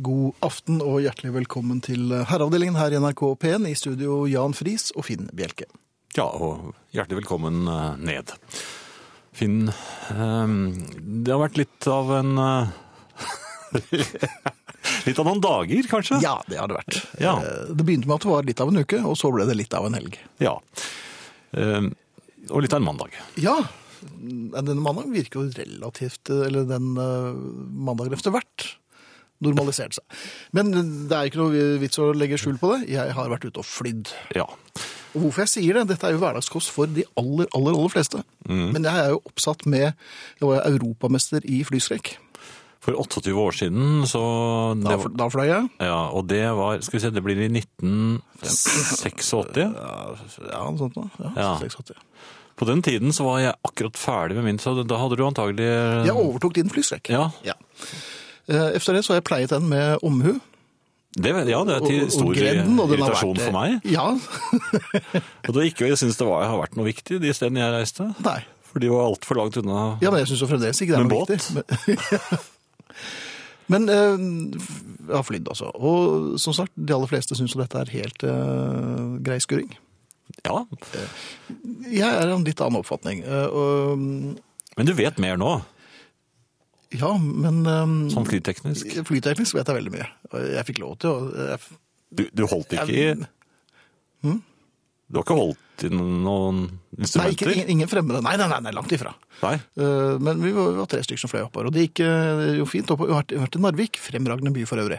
God aften og hjertelig velkommen til herreavdelingen her i NRK P1 i studio Jan Friis og Finn Bjelke. Ja, og hjertelig velkommen eh, ned. Finn, eh, det har vært litt av en eh, Litt av noen dager, kanskje? Ja, det har det vært. Ja. Eh, Det begynte med at det var litt av en uke, og så ble det litt av en helg. Ja. Eh, Og litt av en mandag. Ja, denne mandagen virker jo relativt, eller den eh, mandagen etter hvert, normalisert seg. Men det er ikke noe vits å legge skjul på det. Jeg har vært ute og flydd. Ja. Og hvorfor jeg sier det, dette er jo hverdagskost for de aller, aller, aller fleste. Men jeg er jo oppsatt med, jeg var europamester i flyskrekk. For 28 år siden så Da, det, da fløy jeg. Ja, og det var Skal vi se, det blir i 1986. Ja, ja noe sånt noe. Ja, Ja. 86. På den tiden så var jeg akkurat ferdig med min, så da hadde du antagelig Jeg overtok din flyskrekk. Ja, Ja. Eh, Efter det så har jeg pleiet den med omhu. det, ja, det er til og stor og irritasjon vært- for meg. Ja. Og det ikke, jeg synes det var, har vært noe viktig de stedene jeg reiste. Nei. For de var altfor langt unna. Ja, men jeg syns fremdeles ikke det er noe båt? viktig. Men, eh, jeg har flydd, altså. Og som sagt, de aller fleste syns jo dette er helt eh, grei skuring. Ja, Jeg er av en litt annen oppfatning. eh, og, men du vet mer nå, ja, men um, sånn flyteknisk. Flyteknisk vet jeg veldig mye. Jeg fikk lov til å jeg, Du, du holdt ikke i jeg, Du har ikke holdt i noen Nei, ikke, instrumenter? ingen, fremmede. Nei, nei, nei, nei langt ifra. Nei. Uh, Men vi var, vi var tre stykker som fløy oppover, og det gikk uh, jo fint oppover. Vi har vært- vært i Narvik, fremragende by for øvrig.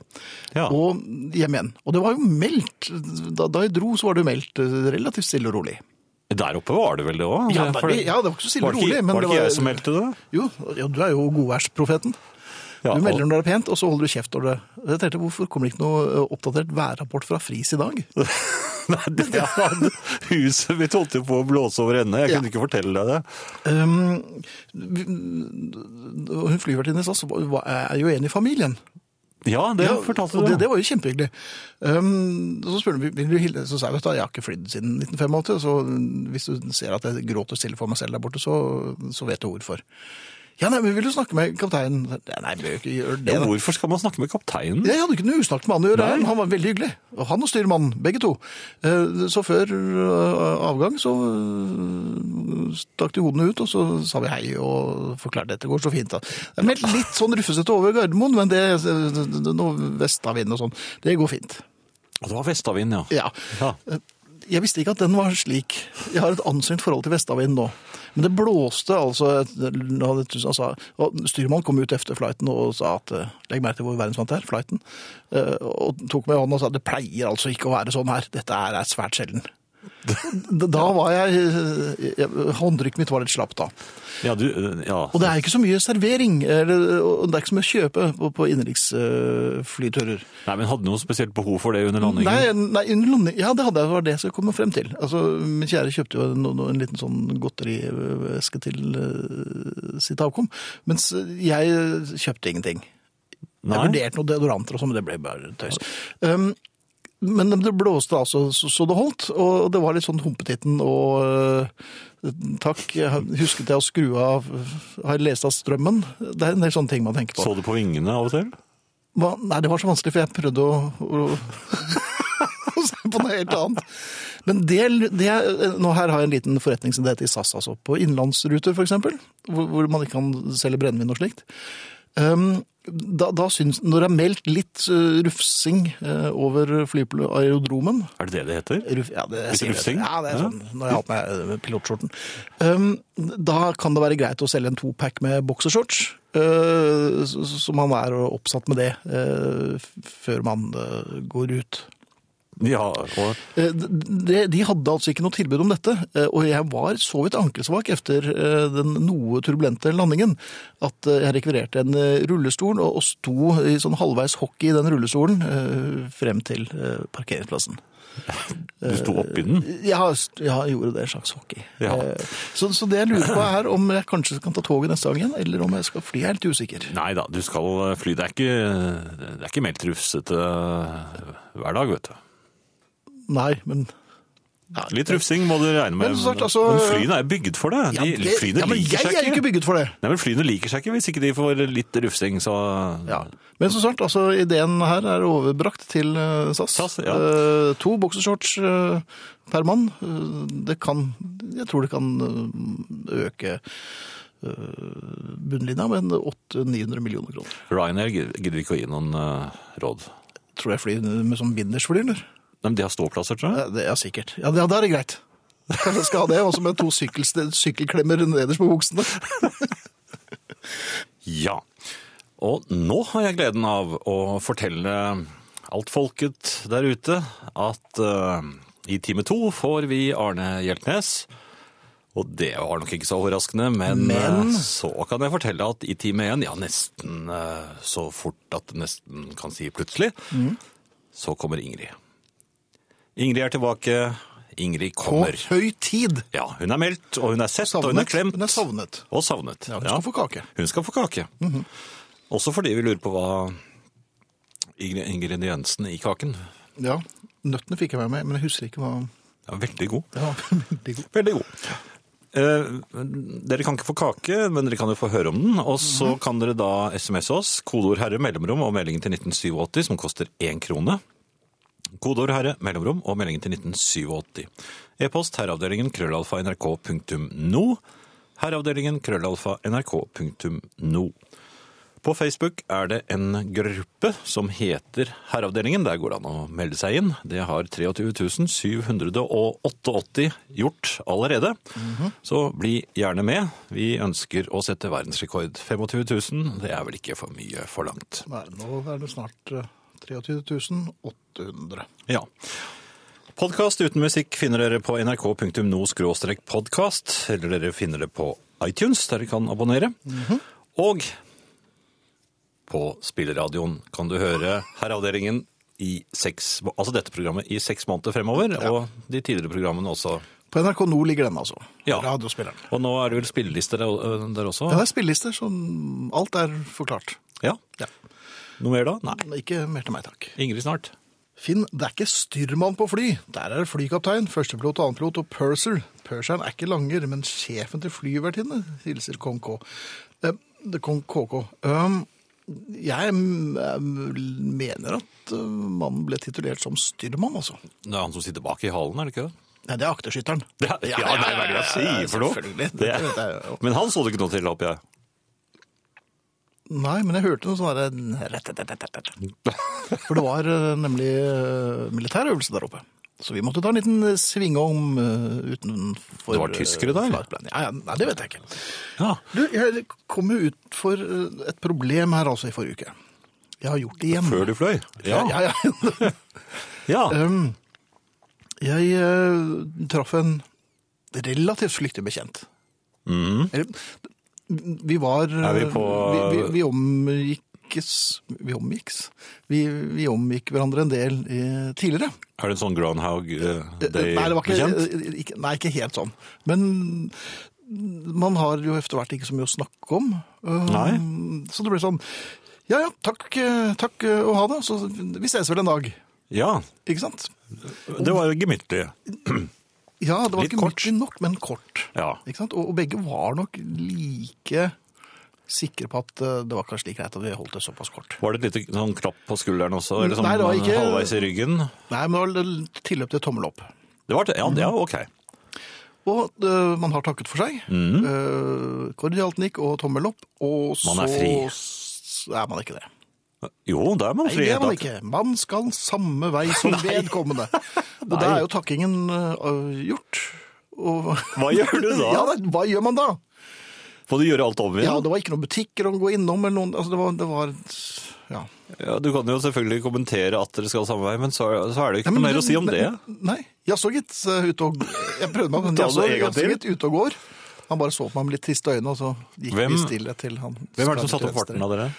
Ja. Og hjem igjen. Og det var jo meldt, da, da jeg dro så var det jo meldt eh, relativt stille og rolig. Der oppe var det vel det òg? Ja, ja, det var ikke så stille og rolig, men var det det ikke var- jeg som meldte det? Jo, ja, du er jo godværsprofeten. Ja, Du melder når det er pent, og så holder du kjeft når det Jeg tenkte, Hvorfor kommer det ikke noe eh, oppdatert værrapport fra Fris i dag? Nei, det, ja, huset mitt holdt jo på å blåse over ende. Jeg kunne Ja. ikke fortelle deg det. Um, hun flyvertinnen sa så var- er jo en i familien. Ja, det Ja, fortalte du. det, det var jo kjempehyggelig. Um, så spør hun vil du hilse, så sa jeg vet du, jeg har ikke flydd siden 1985, så hvis du ser at jeg gråter stille for meg selv der borte, så, så vet du hvorfor. Ja, nei, men vil du snakke med kapteinen? Nei, vi ikke gjøre det. Ja, da. hvorfor skal man snakke med kapteinen? Jeg hadde ikke noe usnakket med han å gjøre. Nei. Han var veldig hyggelig. Og han og styrmannen, begge to. Eh, Så før eh, avgang så eh, stakk de hodene ut, og så sa vi hei og forklarte dette går så fint. da. Det er meldt litt sånn rufsete over Gardermoen, men det, det, noe vestavind og sånn, det går fint. Det var vestavind, ja. Ja. ja. Jeg visste ikke at den var slik. Jeg har et anstrengt forhold til vestavind nå. Men det blåste altså altså, og Styrmannen kom ut etter flighten og sa at eh, Legg merke til hvor verdensvant det er, flighten. eh, Og tok meg i hånden og sa det pleier altså ikke å være sånn her. Dette er svært sjelden. Da var jeg, Håndtrykket mitt var litt slapt da. Ja, du, ja. Og det er ikke så mye servering, eller, det er ikke så mye å kjøpe på, på innenriksflyturer. Nei, men hadde du noe spesielt behov for det under landingen? Nei, nei under landing- ja, det hadde jeg, var det jeg skulle komme frem til. Altså, min kjære kjøpte jo en, en liten sånn godterieske til eh, sitt avkom, mens jeg kjøpte ingenting. Jeg vurderte noen deodoranter og sånn, men det ble bare tøys. Um, men det blåste altså så, det holdt, og det var litt sånn humpetitten og eh, Takk, jeg husket jeg å skru av Har jeg lest av strømmen? Det er en del sånne ting man tenker på. Så du på vingene av og til? Hva? Nei, det var så vanskelig, for jeg prøvde å, å, å se på noe helt annet. Men det, det nå her har jeg en liten forretningsidé til SAS, altså. På innenlandsruter, eksempel, hvor, hvor man ikke kan selge brennevin og slikt. Um, da, da syns, når det er meldt litt uh, rufsing uh, over flyaerodromen Er det det det heter? Ruf, ja, det, Litt rufsing? Det. Ja, det er Ja. sånn når jeg har hatt meg uh, pilotskjorten. Um, da kan det være greit å selge en topack med boksershorts, uh, så, så man er oppsatt med det før man går ut. Ja, og Eh, De, de hadde altså ikke noe tilbud om dette, eh, og jeg var så vidt ankelsvak etter eh, den noe turbulente landingen at jeg rekvirerte en rullestol og og sto i sånn halvveis hockey i den rullestolen frem til parkeringsplassen. du sto oppi den? Ja, jeg gjorde det, en slags hockey. Ja. Så, så det jeg lurer på er om jeg kanskje kan ta toget neste gang igjen, eller om jeg skal fly. Jeg er litt usikker. Nei da, du skal fly. Det er ikke, det er ikke meldt rufsete hver dag, vet du. Nei, men Litt rufsing må du regne med. Men sagt, altså- men flyene er bygget for det. Ja, det- flyene ja, men liker jeg seg er jo ikke bygget for det. Nei, men Flyene liker seg ikke hvis ikke de får litt rufsing, så Ja. Men som sagt, altså, ideen her er overbrakt til eh, SAS. SAS, ja. Eh, to boksershorts eh, per mann. Det kan, jeg tror det kan øke bunnlinja med 800-900 millioner kroner. Ryanair gidder ikke å gi noen råd. Tror jeg flyr med sånn bindersfly, eller? Nei, men de har ståplasser, tror jeg. Ja, det er sikkert. Ja, da er det greit. Kanskje jeg skal ha det, også med to sykkel, sykkelklemmer nederst på buksene. Ja. Og nå har jeg gleden av å fortelle alt folket der ute at uh, i time to får vi Arne Hjeltnes. Og det var nok ikke så overraskende, men, Men? eh, så kan jeg fortelle at i time én, ja nesten eh, så fort at det nesten kan si plutselig, så kommer Ingrid. Ingrid er tilbake. Ingrid kommer. På høy tid. Ja, hun er meldt, og hun er sett, og hun er klemt. Hun er savnet. Og savnet. Ja, hun skal få kake. Hun skal få kake. Også fordi vi lurer på hva Ingrid ingrediensene i kaken Ja, nøttene fikk jeg med meg, men jeg husker ikke hva... ja, veldig god. Ja, veldig god. Veldig god. Eh, dere kan ikke få kake, men dere kan jo få høre om den. Og så kan dere da SMS oss, kodeord herre, mellomrom og meldingen til 1987, som koster én krone. Kodeord herre, mellomrom og meldingen til 1987. E-post herreavdelingen krøllalfa nrk.no. Herreavdelingen krøllalfa nrk.no. På Facebook er det en gruppe som heter Herreavdelingen. Der går det an å melde seg inn. Det har 23 788 gjort allerede. Så bli gjerne med. Vi ønsker å sette verdensrekord. 25 000, det er vel ikke for mye forlangt. Nei, nå er det snart eh, 23 800. Ja. Podkast uten musikk finner dere på nrk.no-podkast, eller dere finner det på iTunes, der dere kan abonnere. Og på spilleradioen kan du høre Herreavdelingen i seks, altså dette programmet i seks måneder fremover, og de tidligere programmene også. På NRK Nord ligger den altså. Ja. Radiospilleren. Og nå er det vel spillelister der, der også? Ja, det er spillelister, så alt er forklart. Ja. Ja. Noe mer da? Nei. Ikke mer til meg, takk. Ingrid snart. Finn, det er ikke styrmann på fly. Der er det flykaptein, førstepilot, annenpilot og purser. Purseren er ikke langer, men sjefen til flyvertinne, hilser kong K. Eh, det kong KK. Um, jeg mm, mener at uh, mannen ble titulert som styrmann, altså. Det er han som sitter bak i halen, er det ikke det? Nei, det er akterskytteren. Ja, ja, nei, hva er ja, ja, sier for noe? Selvfølgelig. ja, ja, ja, ja, ja, Men han så det ikke noe til, ja, jeg. Nei, men jeg hørte noe sånn derre For det var eh, nemlig eh, militærøvelse der oppe. Så vi måtte ta en liten svingom uh, utenfor Det var tyskere der? eh. Ja, ja, nei, det vet jeg ikke. Ja. Du, jeg kom jo ut for eh, et problem her altså i forrige uke. Jeg har gjort det igjen. Før du fløy? Ja, ja. ja. Ja. um, jeg eh, traff en relativt flyktig bekjent. Mm. Eller, vi var Er vi på- Vi, vi, vi omgikkes Vi omgikkes? Vi, vi omgikk hverandre en del eh, tidligere. Er det en sånn Groundhog eh, Day Nei, det var ikke, bekjent? ikke, nei, ikke helt sånn. Men man har jo etter hvert ikke så mye å snakke om. Nei. Så det ble sånn Ja ja, takk, eh, takk eh, og ha det. Så vi ses vel en dag. Ja, Ikke sant? det var gemyttlig. Ja, det var Litt ikke kort. mye nok, men kort. Ja. Ikke sant? Og, og begge var nok like sikre på at eh, det var kanskje like greit at vi holdt det såpass kort. Var det et lite sånn klapp på skulderen også? Eller sånn Nei, det var ikke- halvveis i ryggen? Nei, men det var tilløp til tommel opp. Det var det, ja, det ja ok. Og uh, man har takket for seg. Mm. Uh, kordialt nikk og tommel opp. Og så Man er fri. er man ikke det. Jo, da er man Nei, det er man ikke. Man skal samme vei som vedkommende. Og da er jo takkingen uh, gjort. Og... Hva gjør du da? Ja, hva gjør man da? Får du gjøre alt om Ja, det var ikke noen butikker å gå innom eller noen. Altså, det var, det var ja. Ja, du kan jo selvfølgelig kommentere at dere skal samme vei, men så, så er det Ja, ikke men noe mer å si om men- det. Nei. Jaså, gitt. eh, Ute og Jeg prøvde meg, men jaså, gitt, ute og går. Han bare så på meg med litt triste øyne, og så gikk Hvem- vi stille til han. Hvem er det som satte opp farten av dere?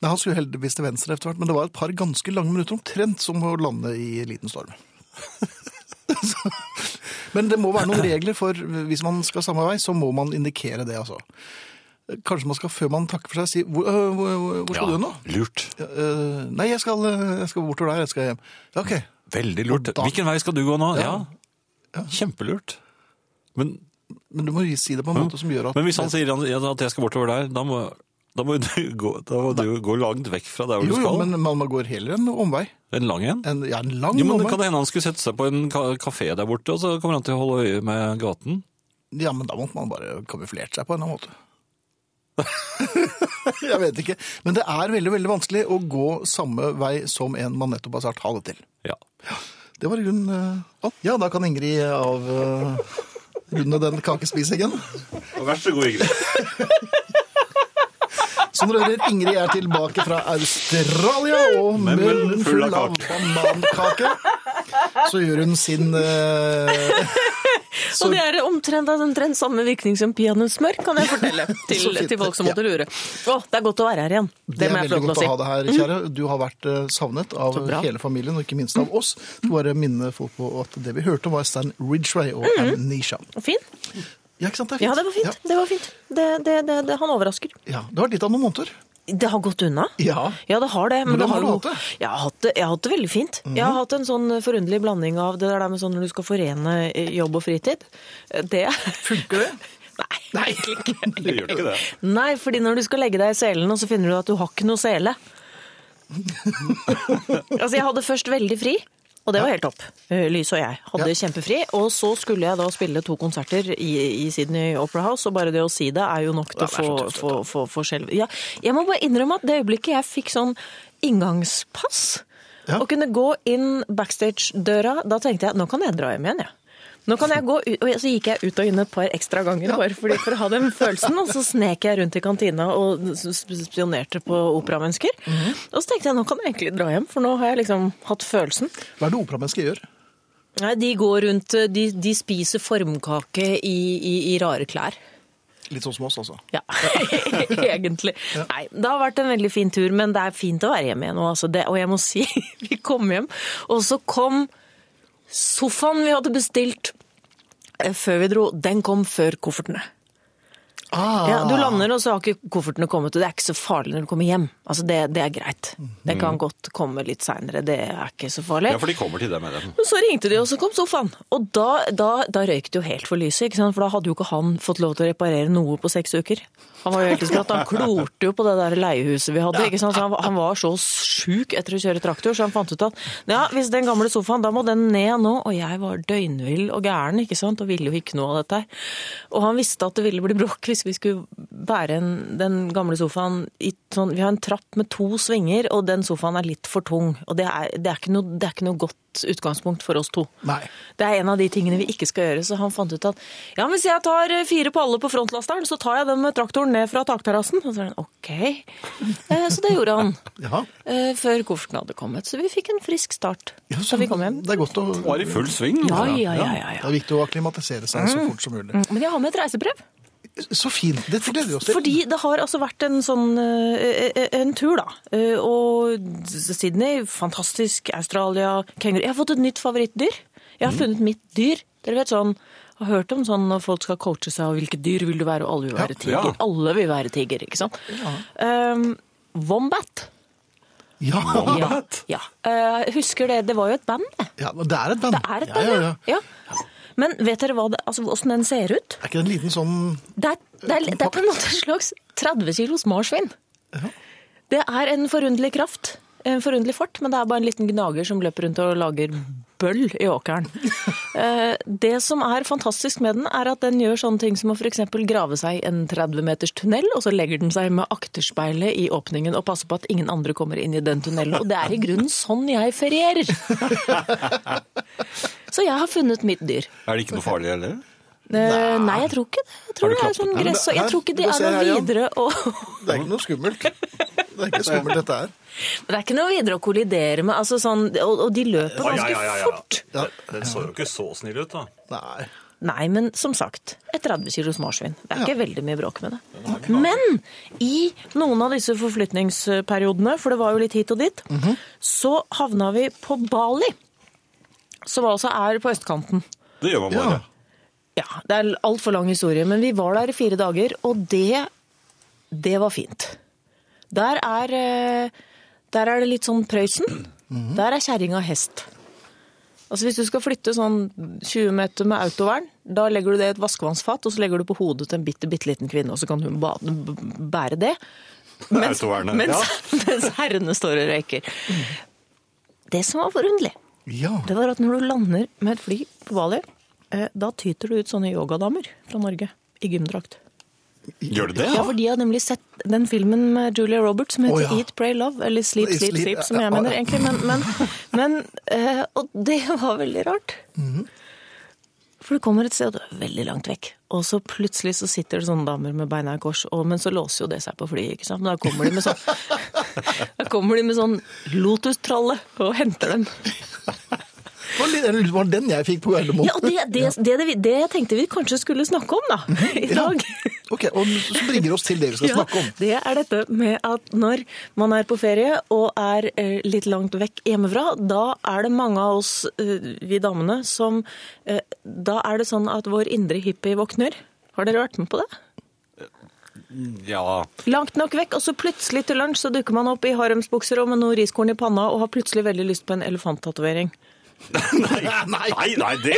Nei, Han skulle heldigvis til venstre etter hvert, men det var et par ganske lange minutter omtrent som å lande i liten storm. Men det må være noen regler, for hvis man skal samme vei, så må man indikere det, altså. Kanskje man skal, før man takker for seg, si hvor, øh, hvor, hvor- skal du nå? lurt. Ja, øh, nei, jeg skal, øh, jeg skal bortover der, jeg skal hjem. Ja, ok. Veldig lurt. Da- Hvilken vei skal du gå nå? Ja. Kjempelurt. Men, Men du må si det på en måte som gjør at men hvis han sier at jeg skal bortover der, da må, da må du gå, da må du gå langt vekk fra der hvor Jo, du jo, skal. men man går heller en omvei. En lang en? En, ja, en lang Jo, men det kan hende han skulle sette seg på en ka- kafé der borte, og så kommer han til å holde øye med gaten. Ja, men da måtte man bare kamuflert seg på en eller annen måte. jeg vet ikke. Men det er veldig, veldig vanskelig å gå samme vei som en man nettopp har sagt ha det til. Ja. Det var i grunnen eh, alt. Ja, da kan Ingrid av uh, runde den kakespisingen. Vær så god, Ingrid. Som dere hører, Ingrid er tilbake fra Australia, og Med munnen full av banankake. Så gjør hun sin eh, så, Og det er omtrent, av omtrent samme virkning som peanøttsmør, kan jeg fortelle til, til folk som måtte lure. Å, det er godt å være her igjen. Det, Det er må jeg få veldig lov godt til å å ha si. deg her, kjære. Du har vært eh, savnet av hele familien, og ikke minst av oss. Du bare minne folk på at det vi hørte var Stan Ridgway og Amnesia. Fin. Ja, ikke sant? Det er fint. Ja, det var fint. Det var fint. Det, det, det, han overrasker. Ja, det har litt av noen måneder. Det har gått unna. Ja. Ja, det har det. Men Hvordan det har har du hatt det? Mhm. Jeg har hatt det, jeg har hatt det veldig fint. Jeg har hatt en sånn forunderlig blanding av det der med sånn når du skal forene eh, jobb og fritid. Det Funker det? Nei, egentlig ikke. Det gjør ikke det. Nei, fordi når du skal legge deg i selen, og så finner du at du har ikke noe sele. altså, jeg hadde først veldig fri, og det var helt topp. Eh, Lyse og jeg hadde Ja. kjempefri. Og så skulle jeg da spille to konserter i, i Sydney Opera House, og bare det å si det er jo nok til å Ja, få, få. Ja, jeg må bare innrømme at det øyeblikket jeg fikk sånn inngangspass, Ja. og kunne gå inn backstage-døra, da tenkte jeg nå kan jeg dra hjem igjen, jeg. Nå kan jeg gå ut, og så gikk jeg ut og inn et par ekstra ganger bare fordi, for å ha den følelsen, og så snek jeg rundt i kantina og spionerte på operamennesker. Mhm. Og så tenkte jeg nå kan jeg egentlig dra hjem, for nå har jeg liksom hatt følelsen. Hva er det operamennesker gjør? Nei, de går rundt, de, de spiser formkake i, i, i rare klær. Litt sånn som oss, altså. Ja, egentlig. Nei, det har vært en veldig fin tur, men det er fint å være hjemme igjen nå. Altså det, og jeg må si, vi kom hjem, og så kom sofaen vi hadde bestilt eh, før vi dro, den kom før koffertene. Ah, Ja, du lander, og så har ikke koffertene kommet, og det er ikke så farlig når du kommer hjem. Altså, det, det er greit. Det kan godt komme litt seinere, det er ikke så farlig. Ja, for de kommer til det med dem. Men så ringte de, og så kom sofaen. Og da, da, da røyk det jo helt for lyset, for da hadde jo ikke han fått lov til å reparere noe på seks uker. Han var jo helt skratt. Han klorte jo på det der leiehuset vi hadde. ikke sant? Så han, var- han var så sjuk etter å kjøre traktor, så han fant ut at ja, hvis den gamle sofaen, da må den ned nå. Og jeg var døgnvill og gæren, ikke sant, og ville jo ikke noe av dette her. Og han visste at det ville bli bråk hvis vi skulle bære en, den gamle sofaen i sånn Vi har en trapp med to svinger, og den sofaen er litt for tung. Og det er, det er, ikke, noe, det er ikke noe godt utgangspunkt for oss to. Nei. Det er en av de tingene vi ikke skal gjøre, så han fant ut at ja, hvis jeg tar eh, fire paller på frontlasteren, så tar jeg den med traktoren ned fra takterrassen. Og så var han ok. Eh, Så det gjorde han. Ja. eh, Før kofferten hadde kommet. Så vi fikk en frisk start Ja, så da vi kom hjem. Det er godt å Var i full sving. Ja, altså. ja, ja. ja, Det er viktig å akklimatisere seg så fort som mulig. Men jeg har med et reisebrev. Så fint. Det gleder vi oss til. Fordi det har altså vært en sånn eh, en tur, da. Eh, Og Sydney, fantastisk. Australia, kenguru. Jeg har fått et nytt favorittdyr. Jeg har funnet mitt dyr. Dere vet sånn har hørt om sånn når folk skal coache seg, og hvilket dyr vil du være, og alle vil være tiger. ja. Alle vil være tiger, ikke sant? Um, Wombat. Ja. Wombat! ja. uh, husker det, det var jo et band, det. ja, det er et band. Det er et band, ja, ja. ja. Men vet dere hva det, altså, hvordan den ser ut? Er ikke det en liten sånn Det er, det er, det er på en måte en slags 30 kilos marsvin. Det er en forunderlig kraft, en forunderlig fart, men det er bare en liten gnager som løper rundt og lager bøll i åkeren. Eh, Det som er fantastisk med den, er at den gjør sånne ting som å f.eks. grave seg en 30 meters tunnel, og så legger den seg med akterspeilet i åpningen og passer på at ingen andre kommer inn i den tunnelen. Og det er i grunnen sånn jeg ferierer. Så jeg har funnet mitt dyr. Er det ikke noe farlig heller? Eh, Nei, jeg tror ikke det. Jeg tror det er sånn den? gress, og jeg tror ikke det er noe videre å Det er ikke noe skummelt. Det er ikke skummelt, dette her. Det er ikke noe videre å kollidere med, altså sånn, og, og de løper ganske fort. Ja. Den så jo ikke så snill ut, da. Nei. Nei, men som sagt, et 30 kilos marsvin. Det er ikke veldig mye bråk med det. Men i noen av disse forflytningsperiodene, for det var jo litt hit og dit, så havna vi på Bali, som altså er på østkanten. Det gjør man bare. Ja. Det er altfor lang historie, men vi var der i fire dager, og det, det var fint. Der er, eh, der er det litt sånn Prøysen. Der er kjerringa hest. Altså Hvis du skal flytte sånn 20 meter med autovern, da legger du det i et vaskevannsfat, og så legger du på hodet til en bitte, bitte liten kvinne, og så kan hun bære det. Mens, mens, ja. mens herrene står og røyker. Det som var forunderlig, Ja. det var at når du lander med et fly på Bali, da tyter det ut sånne yogadamer fra Norge i gymdrakt. Gjør det det? Ja, for de har nemlig sett den filmen med Julia Roberts som heter oh, ja. Eat, Pray, Love, eller Sleep, Sleep, Sleep, Sleep, som jeg mener egentlig, men, men, men eh, Og det var veldig rart. Mhm. For du kommer et sted, og du er veldig langt vekk, og så plutselig så sitter det sånne damer med beina i kors, og, men så låser jo det seg på flyet, ikke sant. Men da kommer de med sånn Da kommer de med sånn lotustralle og henter dem. Det var den jeg fikk på Gardermoen. Ja, og det, det, det, det, det tenkte vi kanskje skulle snakke om, da, i Ja. dag. Ok, og så bringer oss til det vi skal snakke om. Det er dette med at når man er på ferie og er eh, litt langt vekk hjemmefra, da er det mange av oss, eh, vi damene, som eh, Da er det sånn at vår indre hippie våkner. Har dere vært med på det? Ja. Langt nok vekk, og så plutselig til lunsj så dukker man opp i haremsbukser og med noe riskorn i panna og har plutselig veldig lyst på en elefanttatovering. Nei, nei, nei, det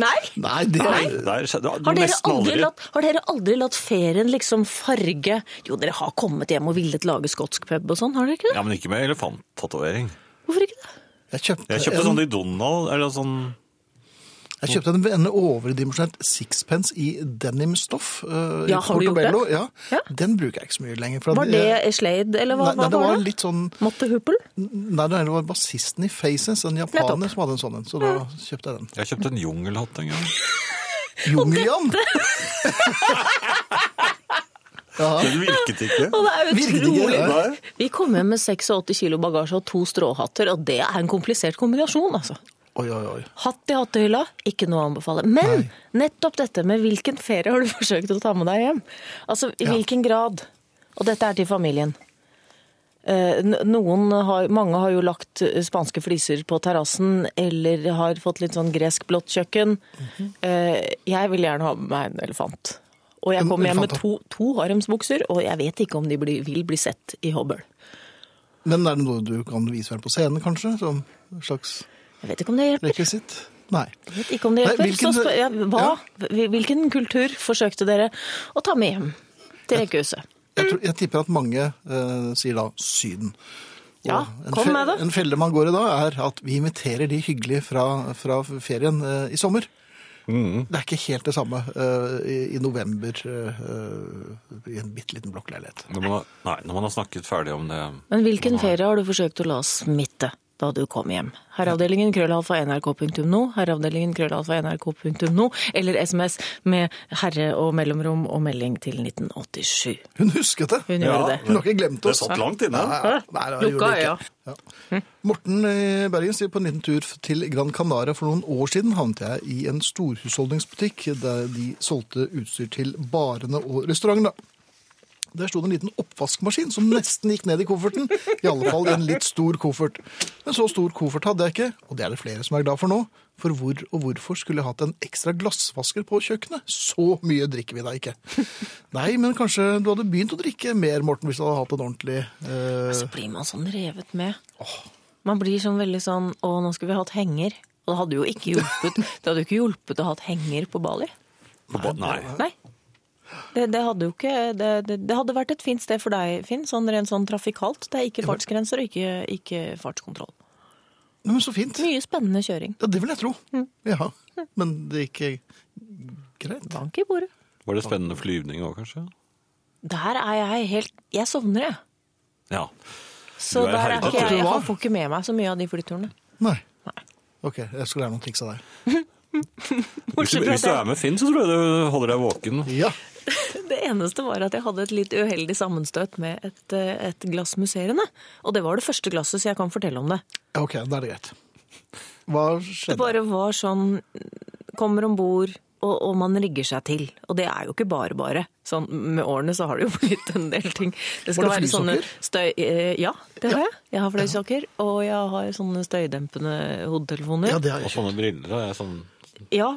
Nei? Nei, det Nei. er Har dere, aldri aldri. latt, har dere aldri latt ferien liksom farge Jo, dere har kommet hjem og villet lage skotsk pub og sånn, har dere ikke det? Ja, men ikke med elefanttatovering. Hvorfor ikke det? Jeg kjøpte, Jeg kjøpte en, sånn i Donald, eller sånn jeg kjøpte en, en overdimensjonert sixpence i denimstoff. Uh, Ja, har du gjort det? Ja. Ja. Den bruker jeg ikke så mye lenger. for Var det Slade, eller hva, Nei, nei, det var var det? litt sånn Motte Huppel? Nei, det var bassisten i Faces, en japaner Nettopp. som hadde en sånn en. Så da kjøpte jeg den. Jeg kjøpte en jungelhatt en gang. Jungeljan! Den virket ikke. Og det er utrolig. Vi kom hjem med 86 kilo bagasje og to stråhatter, og det er en komplisert kombinasjon, altså. Oi, oi, oi. Hatt i hattehylla, ikke noe å anbefale. Men nettopp dette med hvilken ferie har du forsøkt å ta med deg hjem? Altså, i hvilken grad? Og dette er til familien. Eh, har, mange har jo lagt eh, spanske fliser på terrassen, eller har fått litt sånn gresk blått kjøkken. Eh, Jeg vil gjerne ha med meg en elefant. Og jeg kommer hjem med to, to haremsbukser, og jeg vet ikke om de blir, vil bli sett i Hobøl. Men er det noe du kan vise frem på scenen, kanskje? Som en slags Jeg vet ikke om det hjelper. rekvisitt? Nei. Jeg vet ikke om det Nei, hjelper. hvilken- Så spør ja, hva, Hvilken kultur forsøkte dere å ta med hjem til rekehuset? Jeg, tror, jeg tipper at mange uh, sier da Syden. Og Ja, kom med det. En felle man går i da, er at vi inviterer de hyggelig fra, fra ferien uh, i sommer. Mm. Det er ikke helt det samme uh, i, i november i en bitte liten blokkleilighet. Når man, har, nei, når man har snakket ferdig om det Men hvilken ferie har du forsøkt å la smitte da du kom hjem? Herreavdelingen krøllalfa nrk.no, herreavdelingen krøllalfa nrk.no, eller SMS med herre og mellomrom og melding til 1987. Hun husket det! Hun gjorde det. Hun har ikke glemt oss. Det satt langt inne. Nei, nei, nei, Lukka øya. Ja. Morten i Bergen sier på en liten tur til Gran Canaria for noen år siden havnet jeg i en storhusholdningsbutikk der de solgte utstyr til barene og restaurantene. Der sto det en liten oppvaskmaskin som nesten gikk ned i kofferten. I alle fall i en litt stor koffert. Men så stor koffert hadde jeg ikke, og det er det flere som er glad for nå. For hvor og hvorfor skulle jeg hatt en ekstra glassvasker på kjøkkenet? Så mye drikker vi da ikke. Nei, men kanskje du hadde begynt å drikke mer, Morten, hvis du hadde hatt en ordentlig eh, Så blir man sånn revet med. Man blir sånn veldig sånn Å, nå skulle vi hatt henger. Og det hadde jo ikke hjulpet Det hadde jo ikke hjulpet å ha hatt henger på Bali. På ba- Nei. Nei. Det, det hadde jo ikke det, det, det hadde vært et fint sted for deg, Finn, sånn rent sånn trafikalt. Det er ikke fartsgrenser og ikke, ikke fartskontroll. Nei, men så fint. Mye spennende kjøring. Ja, det vil jeg tro. Mm. Ja, men det gikk greit. Bank i bordet. Var det spennende flyvning òg, kanskje? Der er jeg helt Jeg sovner, jeg. Ja. Så Du er der er ikke jeg, jeg får ikke med meg så mye av de flyturene. Nei. Nei. Ok, jeg skal lære noen triks av deg. Hvis, hvis du er med Finn, så tror jeg du holder deg våken. Ja. Det eneste var at jeg hadde et litt uheldig sammenstøt med et, eh, et glass musserende. Og det var det første glasset, så jeg kan fortelle om det. Ok, da er det greit. Hva skjedde? Det bare var sånn Kommer om bord, og, og man rigger seg til. Og det er jo ikke bare bare. Sånn, med årene så har det jo blitt en del ting. Det Var det være flysokker? støy... eh, Ja, det har jeg. Jeg har fløysokker, og jeg har sånne støydempende hodetelefoner. Ja, Ja, det har Og sånne briller. er sånn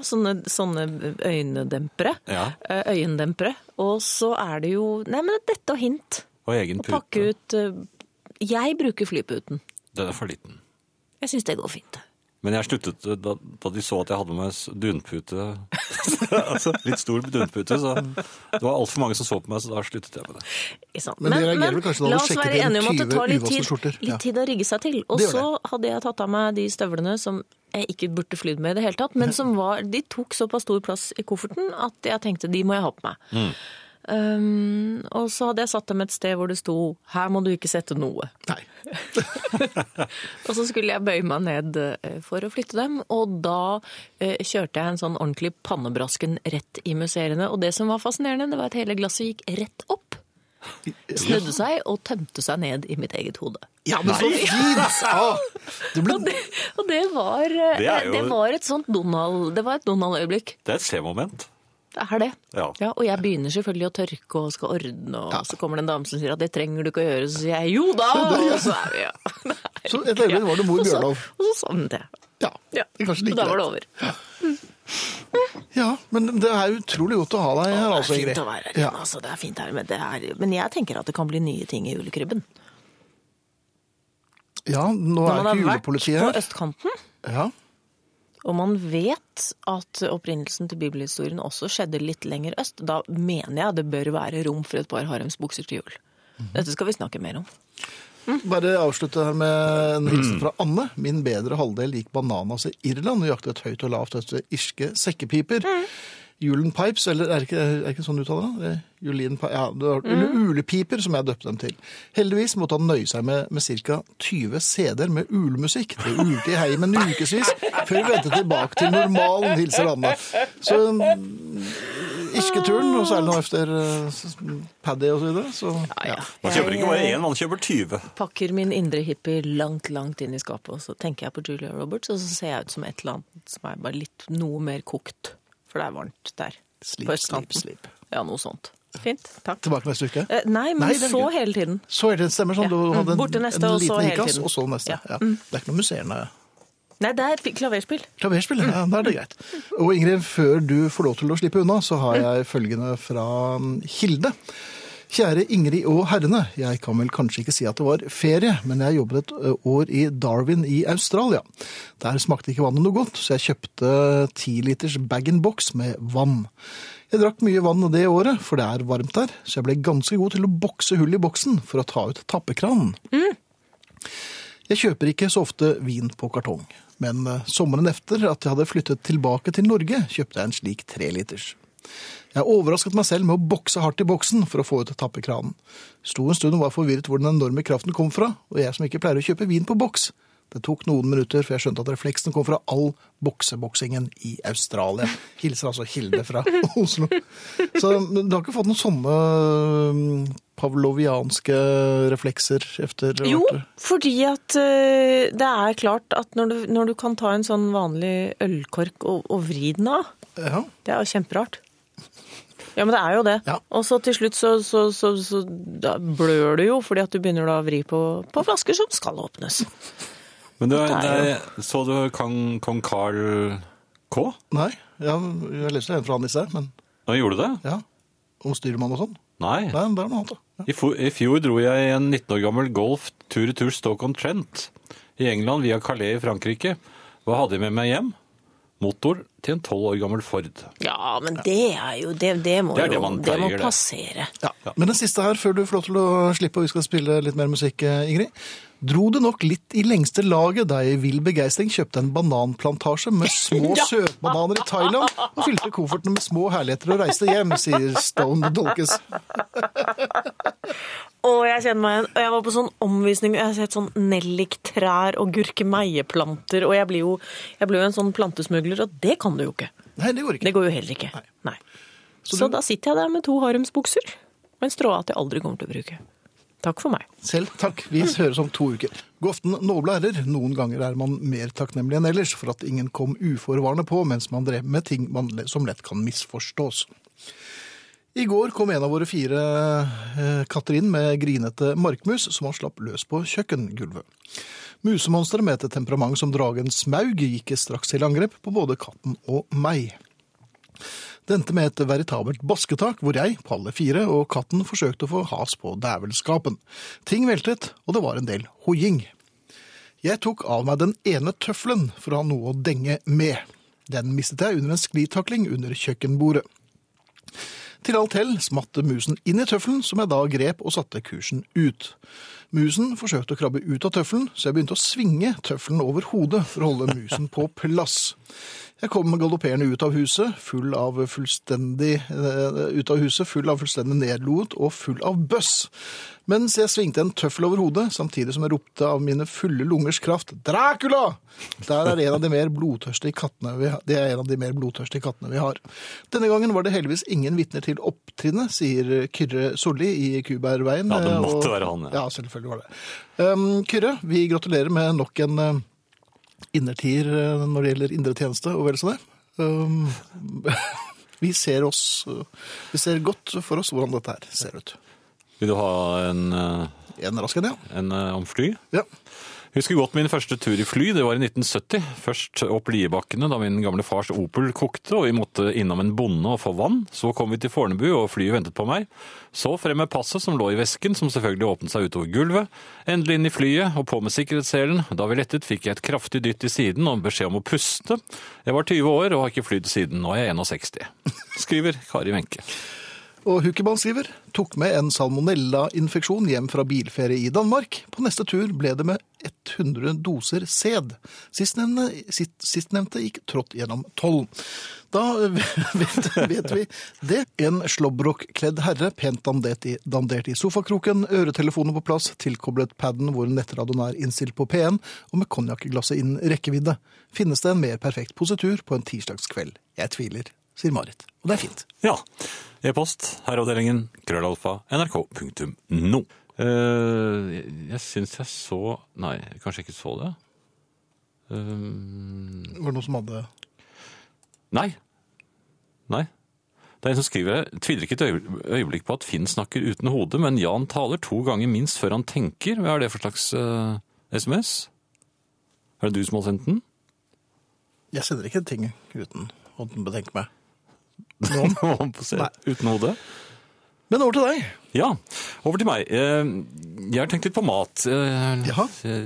sånne, sånne øynedempere. Ja. Eh, Øyendempere. Og så er det jo Nei, men dette og hint. Og egen Å pakke ut eh, Jeg bruker flyputen. Den er for liten. Jeg syns det går fint. Men jeg sluttet da, da de så at jeg hadde med dunpute. altså, litt stor dunpute, så det var altfor mange som så på meg, så da sluttet jeg med det. Men? Men det du la oss være enige om at det 20 tar litt tid, litt tid å rigge seg til. Og så hadde jeg tatt av meg de støvlene som jeg ikke burde flydd med i det hele tatt, men som var, de tok såpass stor plass i kofferten at jeg tenkte de må jeg ha på meg. Mm. Um, og så hadde jeg satt dem et sted hvor det sto 'her må du ikke sette noe'. Nei. Og så skulle jeg bøye meg ned eh, for å flytte dem, og da uh, kjørte jeg en sånn ordentlig pannebrasken rett i museene. Og det som var fascinerende, det var at hele glasset gikk rett opp. Snudde seg og tømte seg ned i mitt eget hode. Ja, men så fint! Ah, ble Og det, og det var eh, Det jo- det var et sånt Donald Donald-øyeblikk. Det er et C-moment. Det er det. Ja. og jeg begynner selvfølgelig å tørke og skal ordne, og så kommer det en dame som sier at det trenger du ikke å gjøre, så sier jeg jo da! Og så er vi ja. Så et øyeblikk var det mor Bjørnov. Og så sovnet jeg. Ja, Ja. det er kanskje like da var det greit. over. Ja, men det er utrolig godt å ha deg her, Det altså, er fint å være her Ja. altså. Det er fint her, men, det er, men jeg tenker at det kan bli nye ting i julekrybben. ja, nå er ikke julepolitiet på østkanten, Ja. Og man vet at opprinnelsen til bibelhistorien også skjedde litt lenger øst, da mener jeg det bør være rom for et par haremsbukser til jul. Mhm. Dette skal vi snakke mer om. Bare avslutte her med en hilsen fra Anne. Min bedre halvdel gikk bananas i Irland og jaktet høyt og lavt etter irske sekkepiper. Julen Pipes, eller er det ikke, er det ikke sånn du uttaler det? Julien ja, det var, Eller ulepiper, som jeg døpte dem til. Heldigvis måtte han nøye seg med, med ca. 20 CD-er med ulemusikk. Det ulte i heimen ukevis før vi vendte tilbake til normalen, hilser Anna. Så mm, irske-turen, og særlig nå efter uh, Paddy og så videre, så ja. Man kjøper ikke bare én, man kjøper 20. pakker min indre hippie langt, langt inn i skapet, og så tenker jeg på Julia Roberts, og så ser jeg ut som et eller annet som er bare litt noe mer kokt. For det er varmt der. Østkanten. sleep, sleep. Ja, noe sånt. Fint. Takk. Tilbake neste uke. Eh, Nei, men Nei, så gøy. hele tiden. Så hele det stemmer sånn, Ja. du hadde en, Borte neste, en liten hele og så neste. Ja. Ja. Det er ikke noe museerne. Nei, det er klaverspill. Klaverspill, ja, da er det greit. Og Ingrid, før du får lov til å slippe unna, så har jeg følgende fra mm, Hilde. Kjære Ingrid og herrene, jeg kan vel kanskje ikke si at det var ferie, men jeg jobbet et år i Darwin i Australia. Der smakte ikke vannet noe godt, så jeg kjøpte 10 liters bag-in-box med vann. Jeg drakk mye vann det året, for det er varmt der, så jeg ble ganske god til å bokse hull i boksen for å ta ut tappekranen. Jeg kjøper ikke så ofte vin på kartong, men eh, sommeren efter at jeg hadde flyttet tilbake til Norge, kjøpte jeg en slik treliters. Jeg overrasket meg selv med å bokse hardt i boksen for å få ut tappekranen. Sto en stund og var forvirret hvor den enorme kraften kom fra, og jeg som ikke pleier å kjøpe vin på boks. Det tok noen minutter før jeg skjønte at refleksen kom fra all bokseboksingen i Australia. Hilser altså Hilde fra Oslo. Så du har ikke fått noen sånne mm, pavlovianske reflekser efter Jo, fordi at eh, det er klart at når du, når du kan ta en sånn vanlig ølkork og, og vri den av, Ja. det er jo kjemperart. Ja, men det er jo det. Ja. Og så til slutt så, så, så, så da blør du jo, fordi at du begynner da å vri på, på flasker som skal åpnes. Men du, Det er jo- så du kong, kong Carl K? Nei, ja, jeg leste en fra han i sted, men Nå gjorde du det? ja. Om styrmann og sånn. Nei. Nei, det er noe annet. da. Ja. I, fjor, I fjor dro jeg en 19 år gammel Golf tur-retur Stoke-on-Trent i England via Calais i Frankrike. Hva hadde jeg med meg hjem? Motor til en 12 år gammel Ford. Ja, men det er jo Det, det må Det er det jo man det må pleier, det. passere. Ja. Men den siste her, før du får lov til å slippe, og vi skal spille litt mer musikk, eh, Ingrid. Dro det nok litt i lengste laget da jeg i vill begeistring kjøpte en bananplantasje med små søtbananer i Thailand og fylte kofferten med små herligheter og reiste hjem, sier Stone Dolkes. Og jeg kjenner meg igjen. Og jeg var på sånn omvisning, og jeg har sett sånn nelliktrær og gurkemeieplanter, og jeg blir, jo, jeg blir jo en sånn plantesmugler, og det kan du jo ikke. Nei, det går ikke. Det går jo heller ikke. Nei. Nei. Så, da sitter jeg der med to haremsbukser og en stråhatt jeg aldri kommer til å bruke. Takk for meg. Selv takk. Vi høres om to uker. God aften, noble ærer. Noen ganger er man mer takknemlig enn ellers for at ingen kom uforvarende på mens man drev med ting man, som lett kan misforstås. I går kom en av våre fire eh, katter inn med grinete markmus som han slapp løs på kjøkkengulvet. Musemonsteret med et temperament som dragen Smaug gikk straks til angrep på både katten og meg. Det endte med et veritabelt basketak, hvor jeg, på alle fire, og katten forsøkte å få has på dævelskapen. Ting veltet, og det var en del hoiing. Jeg tok av meg den ene tøffelen for å ha noe å denge med. Den mistet jeg under en sklitakling under kjøkkenbordet. Til alt hell smatte musen inn i tøffelen, som jeg da grep og satte kursen ut. Musen forsøkte å krabbe ut av tøffelen, så jeg begynte å svinge tøffelen over hodet for å holde musen på plass. Jeg kom galopperende ut av huset, full av fullstendig, eh, ut av huset, full av fullstendig nedloet og full av bøss. Mens jeg svingte en tøffel over hodet, samtidig som jeg ropte av mine fulle lungers kraft, Dracula! Der er en av de mer blodtørstige kattene vi har. Det er en av de mer blodtørstige kattene vi har. Denne gangen var det heldigvis ingen vitner til opptrinnet, sier Kyrre Solli i Kubergveien. Ja, det måtte Og- være han, ja. Ja, selvfølgelig var det. Um, Kyrre, vi gratulerer med nok en uh, innertier uh, når det gjelder indre tjeneste, og vel så det. Um, vi ser oss uh, Vi ser godt for oss hvordan dette her ser ut. Vil du ha en, eh, En rask en, ja. en eh, om fly? ja. Husker godt min første tur i fly, det var i 1970. Først opp Liebakkene da min gamle fars Opel kokte, og vi måtte innom en bonde og få vann. Så kom vi til Fornebu, og flyet ventet på meg. Så frem med passet som lå i vesken, som selvfølgelig åpnet seg utover gulvet. Endelig inn i flyet, og på med sikkerhetsselen. Da vi lettet fikk jeg et kraftig dytt i siden og beskjed om å puste. Jeg var 20 år og har ikke flydd siden, nå er jeg 61. Skriver Kari Wenche. Og Hukemann skriver tok med en salmonella-infeksjon hjem fra bilferie i Danmark. På neste tur ble det med 100 doser sæd. Sistnevnte, sist, sistnevnte gikk trått gjennom tolv. Da vet, vet vi det. En slåbrokkledd herre, pent dandert i, dandert i sofakroken, øretelefoner på plass, tilkoblet paden hvor nettradioen er innstilt på P1, og med konjakkglasset innen rekkevidde. Finnes det en mer perfekt positur på en tirsdagskveld? Jeg tviler, sier Marit. Og det er fint. Ja. E-post, herreavdelingen, krøllalfa, nrk.no. Eh, jeg jeg syns jeg så Nei, kanskje jeg ikke så det. Um, Var det noen som hadde nei. Nei. Det er en som skriver her. Tviler ikke et øyeblikk på at Finn snakker uten hode, men Jan taler to ganger minst før han tenker. Hva er det for slags uh, SMS? Er det du som har sendt den? Jeg sender ikke ting uten å betenke meg. Noen se. Uten hode? Men over til deg. Ja, over til meg. Eh, Jeg har tenkt litt på mat. Eh, Jaha.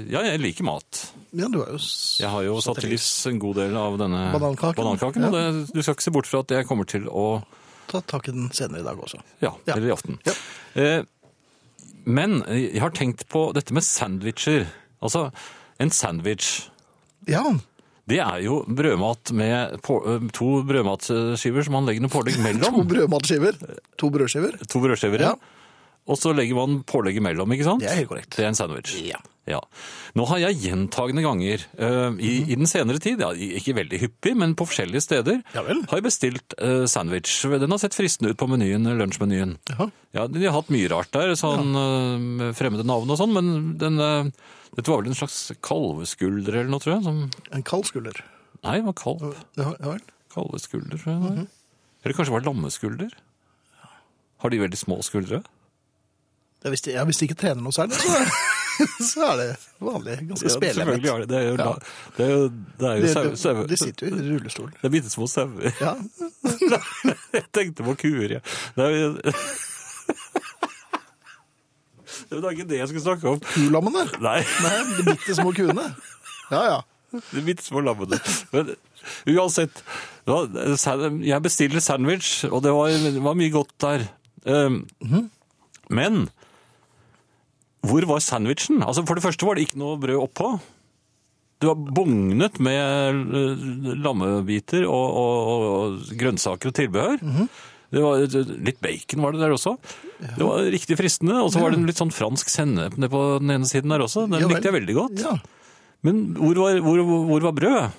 Ja, jeg liker mat. Ja, du er jo Jeg har jo satt til livs en god del av denne Banankaken. banankaken, og det, du skal ikke se bort fra at jeg kommer til å Ta tak i den senere i dag også. Ja, Ja. eller i aften. Ja. Eh, Men jeg har tenkt på dette med sandwicher. Altså, en sandwich, Ja, det er jo brødmat med på, eh, to brødmatskiver som man legger noe pålegg mellom. to brødmatskiver. To brødskiver. To brødskiver, ja. Ja. Og så legger man pålegget mellom, ikke sant? Det er helt korrekt. Det er en sandwich. Ja. Ja. Nå har jeg gjentagende ganger eh, i, i den senere tid, ja, ikke veldig hyppig, men på forskjellige steder, Ja vel. har jeg bestilt eh, sandwich. Den har sett fristende ut på menyen, lunsjmenyen. Jaha. Ja, De har hatt mye rart der, sånn eh, med fremmede navn og sånn, men den, eh, dette var vel en slags kalveskulder eller noe, tror jeg? Som, En kald skulder. nei, det var kalv. Ja, ja vel. Kalveskulder, tror jeg. det var. Eller kanskje det var lammeskulder? Har de veldig små skuldre? Ja, hvis, de, ja, hvis de ikke trener noe særlig, så er, så er det vanlig. Ganske selvfølgelig spelevett. har de det. Er jo, Ja. det er jo, det er jo De, sau- de, de sitter jo i rullestol. Det er bitte små sauer. Ja, Jeg tenkte på kuer, jeg. Det er jo Det var ikke det jeg skulle snakke om. kulammene. Nei, Nei, de bitte små kuene. Ja, ja. de bitte små lammene. Men uansett, jeg bestiller sandwich, og det var, det var mye godt der. Um, Men hvor var sandwichen? Altså, for det første var det ikke noe brød oppå. Det var bugnet med eh, lammebiter og, og, og grønnsaker og tilbehør. Det var Litt bacon var det der også. Det var riktig fristende. Og så var det en litt sånn fransk sennep på den ene siden der også. Den Ja likte jeg veldig godt. ja. Men hvor var, hvor, hvor var brødet?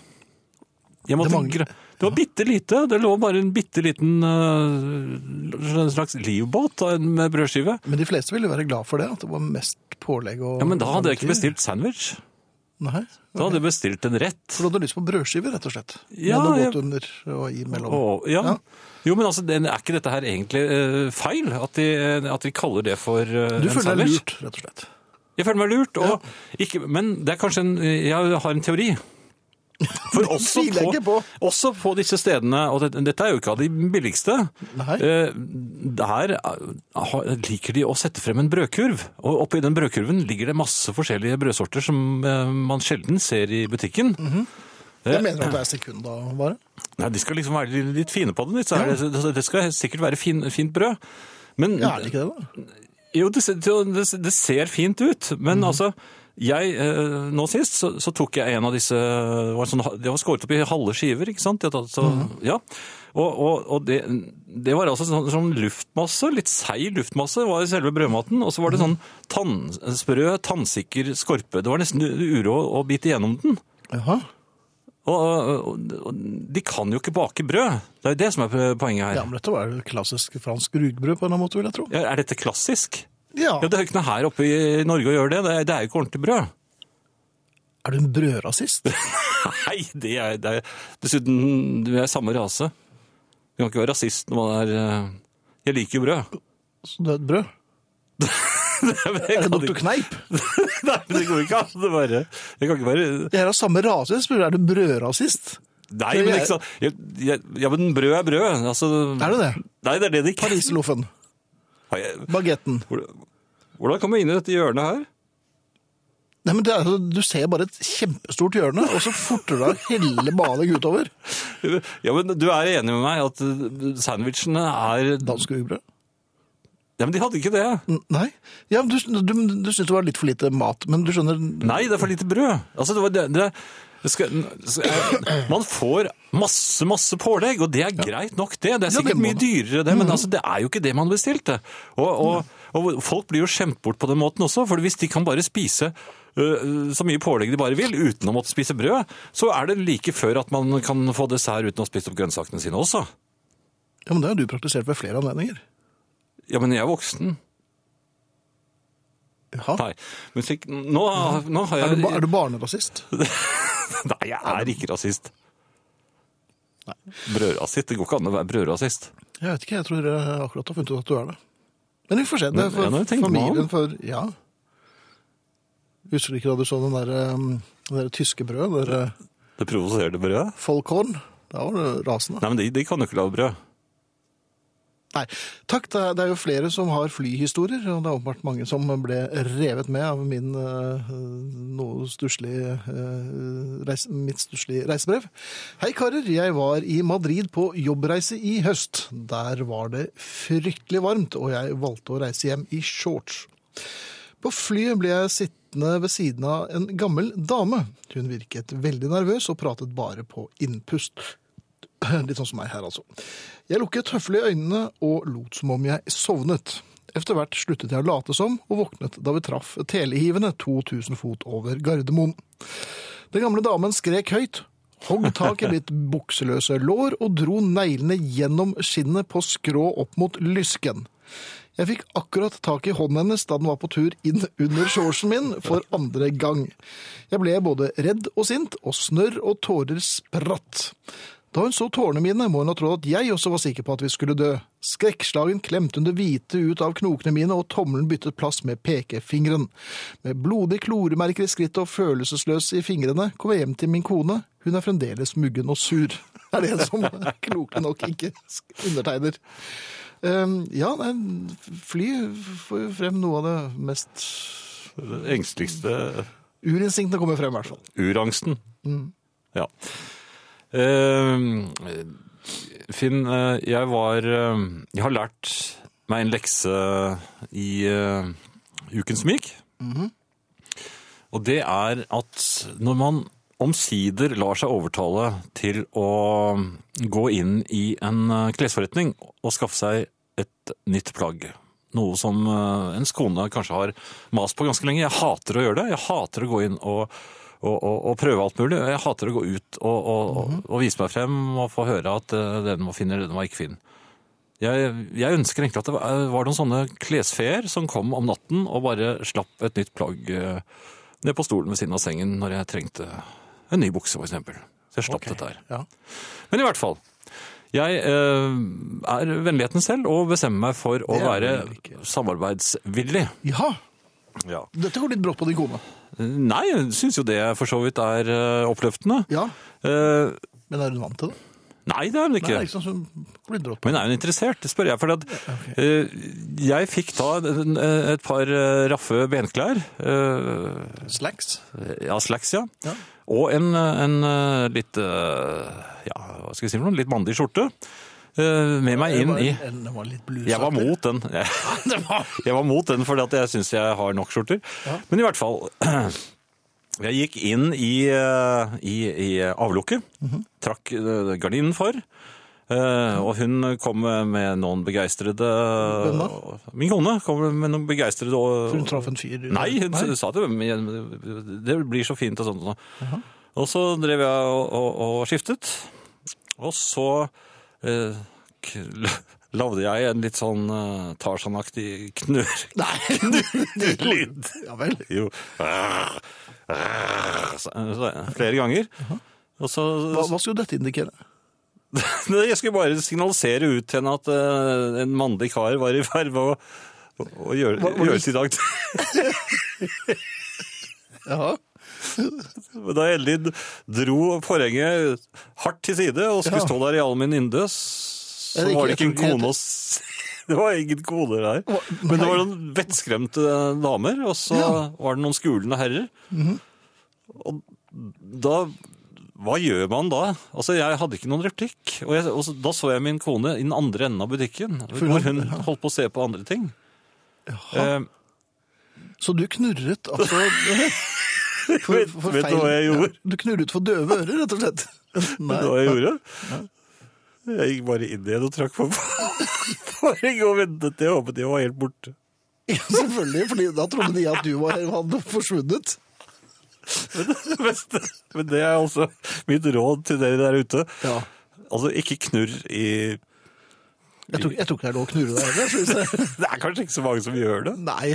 Det det, det var bitte lite. Det lå bare en bitte liten uh, slags livbåt med brødskive. Men de fleste ville være glad for det, at det var mest pålegg og Ja, Men da hadde jeg ikke bestilt sandwich. Nei, Da hadde jeg bestilt en rett. for du hadde lyst på brødskiver, rett og slett. Ja, Med noe jeg- godt under og imellom. Og, ja. Ja. Jo, men altså, er ikke dette her egentlig eh, feil? At de, at de kaller det for uh, Du en føler deg lurt, rett og slett. Jeg føler meg lurt. Og ikke, men det er kanskje en Jeg har en teori. For også på, på. også på disse stedene, og dette, dette er jo ikke av de billigste, eh, der eh, liker de å sette frem en brødkurv. Og oppi den brødkurven ligger det masse forskjellige brødsorter som eh, man sjelden ser i butikken. Jeg mener at det er sekundavare. Nei, De skal liksom være litt, fine på så er det, skal sikkert være fin, fint brød. Men Ja, er det ikke det, da? Jo, det, ser- det, det ser fint ut, men Mhm. altså jeg, eh, Nå sist så, så tok jeg en av disse det var, sånn, det var skåret opp i halve skiver, ikke sant? Så, Mhm. ja. Og, og, og det, det var altså sånn, sånn luftmasse, litt seig luftmasse var i selve brødmaten. Og så var det Mhm. sånn tann, sprø, tannsikker skorpe. Det var nesten uro å bite gjennom den. Jaha. Og, de kan jo ikke bake brød. Det er jo det som er poenget her. Ja, men dette var klassisk fransk rugbrød på en eller annen måte, vil jeg tro. Ja, Er dette klassisk? Ja. Ja, Det er jo ikke noe her oppe i Norge å gjøre det. Det er, det er jo ikke ordentlig brød. Er du en brødrasist? Nei, det er, det er Dessuten, vi er samme rase. Du kan ikke være rasist når man er eh, Jeg liker brød. Så du er et brød? Er det doktor Kneip? Nei, det går ikke an. Det bare, jeg kan ikke være Jeg er av samme rase, jeg spør, er du brødrasist? Nei, men ikke sant. jeg, jeg, Ja, men brød er brød. Altså, Er det det? Nei, det er det det ikke Pariserloffen, bagetten. Hvordan kom jeg inn i dette hjørnet her? Nei, men det er, altså- du ser bare et kjempestort hjørne, og så forter du deg hele banen utover. Ja, men Du er enig med meg at eh, sandwichene er Dansk rugbrød? Ja, men de hadde ikke det. Nei. Ja, du, du, du syns det var litt for lite mat, men du skjønner Nei, det er for lite brød. Altså, det var det, det skal, man får masse, masse pålegg, og det er greit nok det. Det er Ja, det sikkert mye dyrere det, men altså, det er jo ikke det man bestilte. Og, og, og folk blir jo skjemt bort på den måten også, for hvis de kan bare spise så mye pålegg de bare vil, uten å måtte spise brød, så er det like før at man kan få dessert uten å spise opp grønnsakene sine også. Ja, men det har du praktisert ved flere anledninger. Ja, men jeg er voksen. Jaha. Nei, musikk Nå, nå har Er du, ba- er du barnerasist? Nei, jeg er ikke rasist. Brødrasist? Det går ikke an å være brødrasist. Jeg vet ikke, jeg tror jeg akkurat har funnet ut at du er det. Men vi får se. Det er for familien for Ja. Husker du ikke da du så den der, um, der tyske brødet? Det der Det provoserende brødet? Folkhorn? Da var det rasende. Nei, men de, de kan jo ikke lage brød. Nei, takk. Det er, jo flere som har flyhistorier, og det er åpenbart mange som ble revet med av min uh, noe stusslig uh, reis, mitt stusslige reisebrev. Hei, karer. Jeg var i Madrid på jobbreise i høst. Der var det fryktelig varmt, og jeg valgte å reise hjem i shorts. På flyet ble jeg sittende ved siden av en gammel dame. Hun virket veldig nervøs og pratet bare på innpust. Litt sånn som meg her, altså. Jeg lukket høflig øynene og lot som om jeg sovnet. Etter hvert sluttet jeg å late som, og våknet da vi traff telehivene 2000 fot over Gardermoen. Den gamle damen skrek høyt, hogg tak i mitt bukseløse lår og dro neglene gjennom skinnet på skrå opp mot lysken. Jeg fikk akkurat tak i hånden hennes da den var på tur inn under shortsen min for andre gang. Jeg ble både redd og sint, og snørr og tårer spratt. Da hun så tårene mine, må hun ha trodd at jeg også var sikker på at vi skulle dø. Skrekkslagen klemte hun det hvite ut av knokene mine, og tommelen byttet plass med pekefingeren. Med blodige kloremerker i skrittet og følelsesløs i fingrene kom jeg hjem til min kone. Hun er fremdeles muggen og sur. Er det en som kloke nok ikke undertegner? Um, ja, nei, fly får jo frem noe av det mest Det engsteligste Urinstinktene kommer frem, i hvert fall. urangsten. Ja. Eh, Finn, eh, jeg var eh, Jeg har lært meg en lekse i uken som gikk. Og det er at når man omsider lar seg overtale til å gå inn i en klesforretning og skaffe seg et nytt plagg. Noe som ens kone kanskje har mast på ganske lenge. Jeg hater å gjøre det. Jeg hater å gå inn og, og, og, og prøve alt mulig. Jeg hater å gå ut og, og, og vise meg frem og få høre at den var fin eller den var ikke fin. Jeg, jeg ønsker egentlig at det var noen sånne klesfeer som kom om natten og bare slapp et nytt plagg eh, ned på stolen ved siden av sengen når jeg trengte en ny bukse, eksempel. Så jeg slapp dette her. Ja. Men i hvert fall. Jeg eh, er vennligheten selv og bestemmer meg for å være samarbeidsvillig. ja. Ja. Dette går litt brått på din kone. Nei, jeg syns jo det for så vidt er eh, oppløftende. Ja, Eh, men er hun vant til det? nei, det er hun Nei, ikke. ikke sant, så hun går litt brått på. Men er hun interessert, det spør jeg. For at, eh, jeg fikk da en- et par eh, raffe benklær. eh, Slacks? ja, slacks, ja. Ja. Og en, en eh, litt eh, Ja, hva skal jeg si for noe? Litt mandig skjorte. Eh, med meg inn i. Jeg var mot den. Jeg, var... mot den fordi at jeg syns jeg har nok skjorter. Men i hvert fall Jeg gikk inn i, eh, i, i avlukket, trakk eh, gardinen for. Og hun kom med noen begeistrede? Min kone kom med noen begeistrede For hun traff en fyr? Nei, hun sa det. det blir så fint og sånt. Og så drev jeg og, og, og skiftet. Og så eh, lagde jeg en litt sånn uh, Tarzan-aktig knurr. Nei. Lyd. Ja vel. Jo. Så, så, flere ganger. Og så Hva, hva skulle dette indikere? Jeg skulle bare signalisere ut til henne at uh, en mannlig kar var i ferd med å, å, å gjøre, Hva- hva- gjøre sin dag. Ja. Men Da Ellid dro forhenget hardt til side og skulle stå der i all min Er så det var det ikke- en kone å se. Det var ingen koner der. Men det var noen vettskremte damer, og så Ja. Var det noen skulende herrer. Og da Hva gjør man da? Altså, Jeg hadde ikke noen replikk. Og, jeg, og så, da så jeg min kone i den andre enden av butikken, hvor hun- holdt på å se på andre ting. Eh, Så du knurret altså Vet- vet du hva jeg gjorde? Ja, du knurret for døve ører, rett og slett. Vet du hva jeg gjorde? Jeg gikk bare inn igjen og trakk på forhenget og ventet. Jeg håpet jeg var helt borte. Ja, selvfølgelig, fordi da trodde de at du var, hadde forsvunnet. Men, men det er altså mitt råd til dere der ute. Ja. Altså, ikke knurr i Jeg tror, jeg tror ikke det er lov å knurre deg heller. Det er kanskje ikke så mange som gjør det. Nei.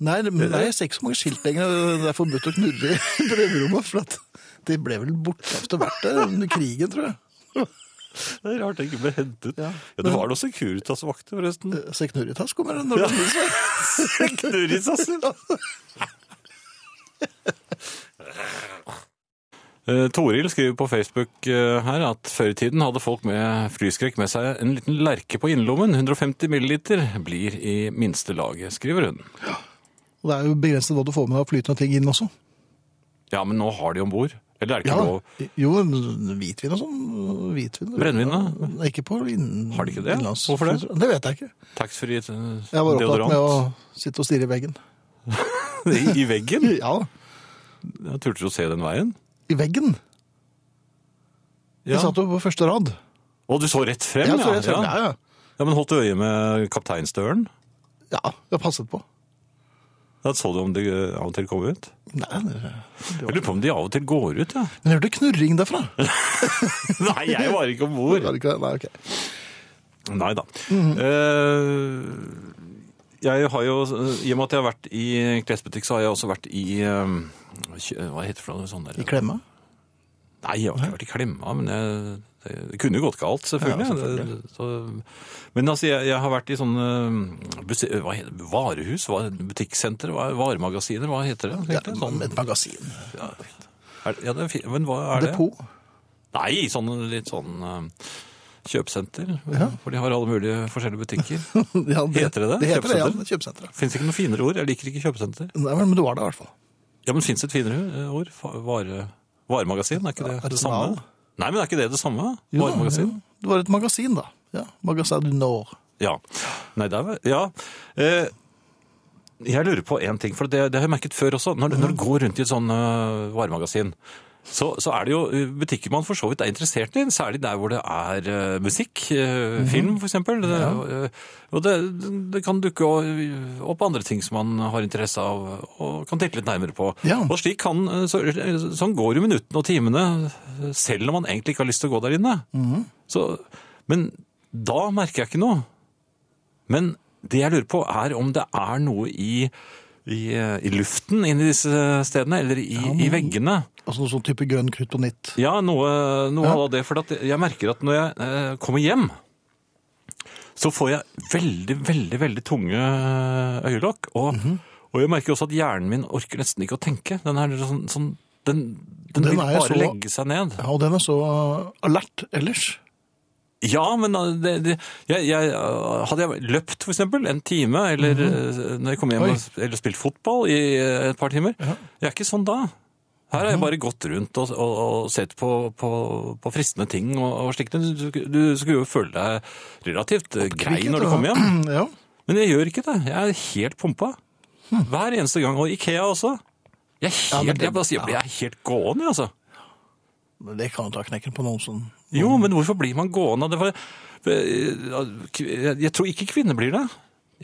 Nei, det- men jeg ser ikke så mange skilt lenger. Det er forbudt å knurre i prøverommet. For at det ble vel borte etter hvert der, under krigen, tror jeg. Det er rart det ikke ble hentet. Ja. Ja, det var noen Securitas-vakter, forresten. Securitas kommer når Ja. det blir Knurrisasser. Eh, Toril skriver på Facebook eh, her at før i tiden hadde folk med flyskrekk med seg en liten lerke på innerlommen. 150 milliliter blir i minste laget, skriver hun. Og det er jo begrenset hva du får med deg av flytende ting inn også. Ja, men nå har de om bord. Eller er det Ja, ikke lov? jo, hvitvin og sånn. Hvitvin. Brennevin, da? Ikke på inn... Har de ikke det? Hvorfor det? Det vet jeg ikke. Taxfree deodorant? Jeg var opptatt med å sitte og stirre i veggen. I, I veggen? Ja, Jeg turte du å se den veien? i veggen. Jeg Ja. satt jo på første rad. Og du så rett frem, Ja, så rett frem ja. ja. ja, Ja, Men holdt du øye med kapteinsdøren? ja. ja, jeg passet på. Da så du om de eh, av og til kom ut? Nei, det, det Jeg lurer på om de av og til går ut, ja. Men jeg hørte knurring derfra. Nei, jeg var ikke om bord. Nei, ok. Nei da. Eh, jeg har jo, I og med at jeg har vært i klesbutikk, så har jeg også vært i eh, Hva heter det for noe sånt der? I klemma? Nei, jeg har ikke vært i klemma, men jeg, det, det kunne jo gått galt, selvfølgelig. Ja, selvfølgelig. Det- Så, men altså, jeg, jeg har vært i sånne hva heter, varehus, butikksenter, varemagasiner, hva heter det? Ja? Sånn, et magasin. ja, er, ja, det men hva er det? Depot. Nei, sånn litt sånn kjøpesenter. Ja. for de har alle mulige forskjellige butikker. Ja, Heter det det? Det heter det, ja. Kjøpesenter? Kjøpesenter. Fins ikke noe finere ord? Jeg liker ikke kjøpesenter. Nei, men du var det i hvert fall. Ja, men fins et finere eh, ord? Vare, varemagasin, er ikke det Ja, det samme? Nei, men er ikke det det samme? Varemagasin? jo. Det var et magasin, da. Ja, Magasin du Nord. Ja. Nei, det er Ja. Eh, jeg lurer på én ting, for det, det har jeg merket før også. Når, når du går rundt i et sånt eh, varemagasin, så, så er det jo eh, butikker man for så vidt er interessert i, særlig der hvor det er uh, musikk, eh, film for eksempel. Det, eh, og det, det kan dukke opp andre ting som man har interesse av og kan titte litt nærmere på. Ja. Og slik kan, så, sånn går jo minuttene og timene, selv om man egentlig ikke har lyst til å gå der inne. Så, men da merker jeg ikke noe. Men det jeg lurer på er om det er noe i, i, i luften i disse stedene, eller i, i veggene. Altså noe sånn type grønn nytt. Ja, noe, noe Ja. av det. For at jeg merker at når jeg eh, kommer hjem, så får jeg veldig, veldig, veldig tunge øyelokk. Og, Mhm. og jeg merker også at hjernen min orker nesten ikke å tenke. Den, er sånn, sånn, den, den, Den vil bare så- legge seg ned. Ja, og den er så alert ellers. Ja, men uh, det, det, jeg, jeg, uh, hadde jeg løpt for eksempel en time, eller uh, når jeg kom hjem Mhm. Oi. eller spilt fotball i et par timer, jeg er ikke sånn da. Her Mhm. har jeg bare gått rundt og, og, og sett på, på, på fristende ting og, og slikt. Du, du skulle jo føle deg relativt grei når du kom hjem. Ja. Men jeg gjør ikke det. Jeg er helt pumpa. Hver eneste gang. Og Ikea også. Jeg er Ja, helt, det- jeg bare sier, jeg er helt gående, altså. Men det kan jo ta knekken på noen som Jo, men hvorfor blir man gående? Det var, jeg, tror ikke kvinner blir det.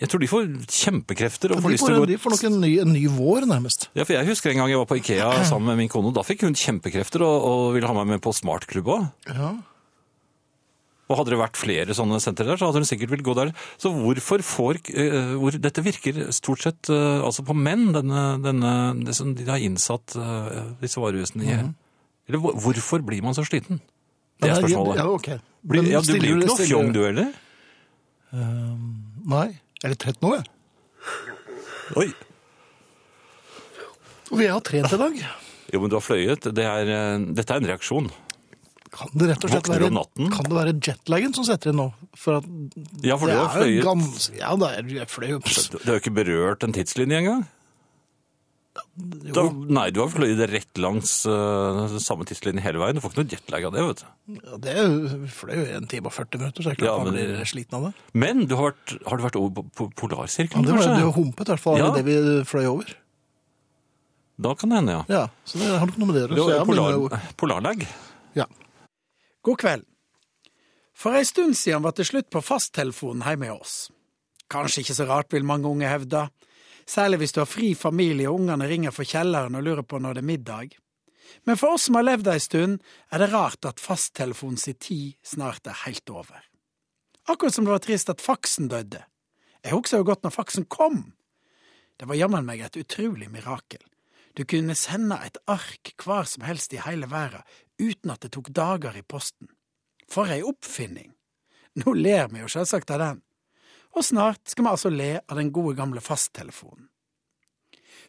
Jeg tror de får kjempekrefter og de får lyst får, til å gå de får nok en ny, en ny vår, nærmest. Ja, for Jeg husker en gang jeg var på Ikea sammen med min kone. Da fikk hun kjempekrefter og, og ville ha meg med på smartklubb òg. Ja. Og hadde det vært flere sånne sentre der, så hadde hun sikkert villet gå der. Så hvorfor får uh, hvor, Dette virker stort sett uh, altså på menn, denne, denne, det som de har innsatt uh, disse varehusene i. Eller hvorfor blir man så sliten? Det er spørsmålet. Ja, ok. Blir, ja, du blir jo ikke noe fjong, du heller? Nei. Jeg er litt trett nå, jeg. Oi. Og jeg har trent i dag. Jo, men du har fløyet. Det er, eh, dette er en reaksjon. Kan det rett og slett være, kan det være jetlagen som setter inn nå? For Ja, for du har fløyet gans... Ja, det er, jeg fløy Du du har jo ikke berørt en tidslinje engang? Har, nei, du har fløyet rett langs uh, samme tidslinje hele veien. Du får ikke noe jetlag av det, vet du. Ja, det fløy jo en time og 40 minutter, så jeg er klart Ja, man blir sliten av det. Men du har, vært, har du vært over på, polarsirkelen? Ja, det var det var humpet, i hvert fall, Ja. det vi fløy over. Da kan det hende, ja. Ja, så det har nok noe med det å gjøre. polar, polarlag. Ja. God kveld. For ei stund siden var det slutt på fasttelefonen hjemme hos oss. Kanskje ikke så rart, vil mange unge hevde. Særlig hvis du har fri familie og ungene ringer fra kjelleren og lurer på når det er middag. Men for oss som har levd ei stund, er det rart at fasttelefonen sin tid snart er helt over. Akkurat som det var trist at faksen døde. Jeg husker jo godt når faksen kom. Det var jammen meg et utrolig mirakel. Du kunne sende et ark hvor som helst i hele verden uten at det tok dager i posten. For ei oppfinning! Nå ler vi jo selvsagt av den. Og snart skal vi altså le av den gode gamle fasttelefonen.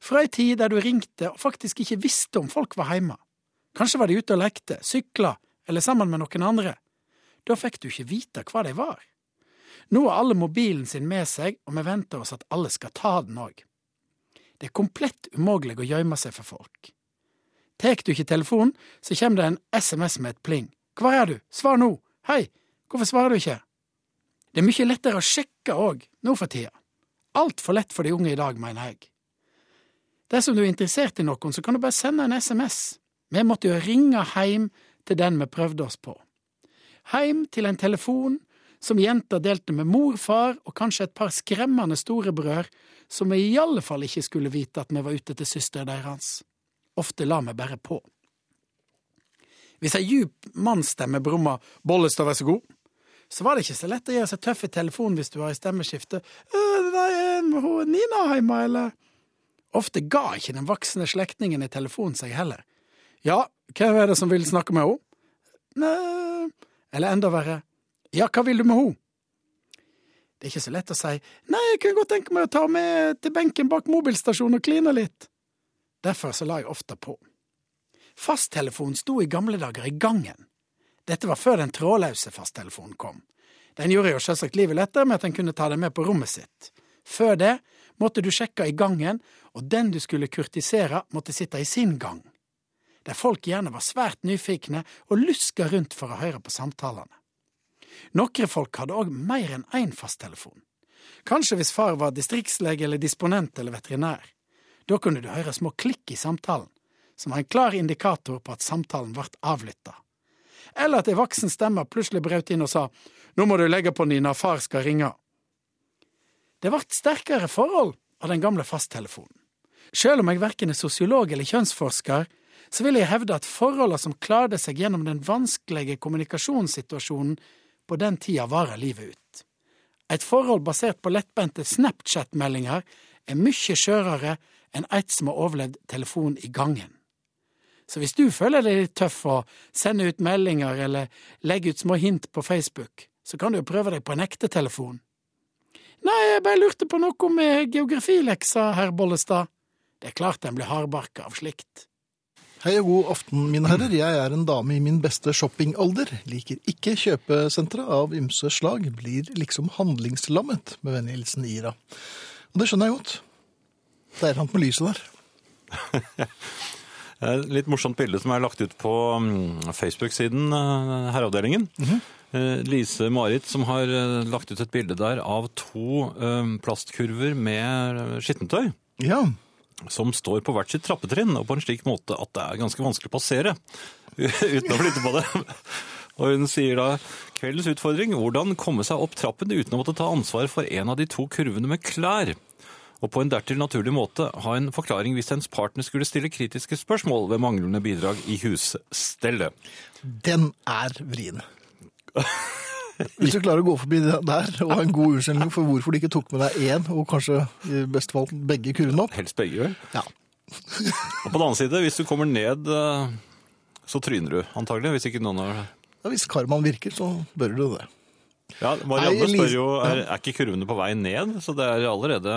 Fra ei tid der du ringte og faktisk ikke visste om folk var hjemme. Kanskje var de ute og lekte, sykla eller sammen med noen andre. Da fikk du ikke vite hva de var. Nå har alle mobilen sin med seg, og vi venter oss at alle skal ta den òg. Det er komplett umulig å gjemme seg for folk. Tek du ikke telefonen, så kommer det en SMS med et pling. Hvor er du? Svar nå! Hei, hvorfor svarer du ikke? Det er mye lettere å sjekke òg, nå for tida. Altfor lett for de unge i dag, mener jeg. Dersom du er interessert i noen, så kan du bare sende en SMS. Vi måtte jo ringe heim til den vi prøvde oss på. Heim til en telefon som jenta delte med mor, far og kanskje et par skremmende storebrødre som vi i alle fall ikke skulle vite at vi var ute til søsteren deres. Ofte la vi bare på. Hvis ei djup mannsstemme brumma 'Bollestad, vær så god', så var det ikke så lett å gjøre seg tøff i telefonen hvis du var i stemmeskifte. «Øh, Nei, Nina hjemme, eller? Ofte ga ikke den voksne slektningen i telefonen seg heller. Ja, hvem er det som vil snakke med henne? Nei Eller enda verre, ja, hva vil du med henne? Det er ikke så lett å si nei, jeg kunne godt tenke meg å ta med til benken bak mobilstasjonen og kline litt. Derfor så la jeg ofte på. Fasttelefonen sto i gamle dager i gangen. Dette var før den trådløse fasttelefonen kom. Den gjorde jo selvsagt livet lettere med at en kunne ta den med på rommet sitt. Før det måtte du sjekke i gangen, og den du skulle kurtisere, måtte sitte i sin gang. Der folk gjerne var svært nyfikne og luska rundt for å høre på samtalene. Nokre folk hadde òg mer enn én fasttelefon. Kanskje hvis far var distriktslege eller disponent eller veterinær. Da kunne du høre små klikk i samtalen, som var en klar indikator på at samtalen ble avlytta. Eller at ei voksen stemme plutselig brøt inn og sa nå må du legge på Nina, far skal ringe. Det ble sterkere forhold av den gamle fasttelefonen. Selv om jeg verken er sosiolog eller kjønnsforsker, så vil jeg hevde at forholdene som klarte seg gjennom den vanskelige kommunikasjonssituasjonen på den tida, varer livet ut. Et forhold basert på lettbente Snapchat-meldinger er mye skjørere enn et som har overlevd telefon i gangen. Så hvis du føler deg litt tøff og sender ut meldinger eller legger ut små hint på Facebook, så kan du jo prøve deg på en ekte telefon. Nei, jeg bare lurte på noe med geografileksa, herr Bollestad. Det er klart en blir hardbarka av slikt. Hei og god aften, mine herrer. Jeg er en dame i min beste shoppingalder. Liker ikke kjøpesentre av ymse slag. Blir liksom handlingslammet, med vennlig hilsen Ira. Og det skjønner jeg godt. Det er et eller annet med lyset der. Litt morsomt bilde som er lagt ut på mm, Facebook-siden Herreavdelingen. Mm -hmm. Lise Marit som har eh, lagt ut et bilde der av to eh, plastkurver med eh, skittentøy. Ja, som står på hvert sitt trappetrinn, og på en slik måte at det er ganske vanskelig å passere uten å flytte på det. Og hun sier da kveldens utfordring, hvordan komme seg opp trappen uten å måtte ta ansvar for en av de to kurvene med klær. Og på en dertil naturlig måte ha en forklaring hvis ens partner skulle stille kritiske spørsmål ved manglende bidrag i husstellet. den er vrien. Hvis du klarer å gå forbi det der og ha en god unnskyldning for hvorfor du ikke tok med deg én, og kanskje i beste fall begge kurvene opp. Helst begge, vel? Ja. Og på den annen side, hvis du kommer ned, eh, så tryner du antagelig, hvis ikke noen har... ja, hvis karmaen virker, så bør du det. Ja, Marianne spør jo, er, er ikke kurvene på vei ned? Så det er allerede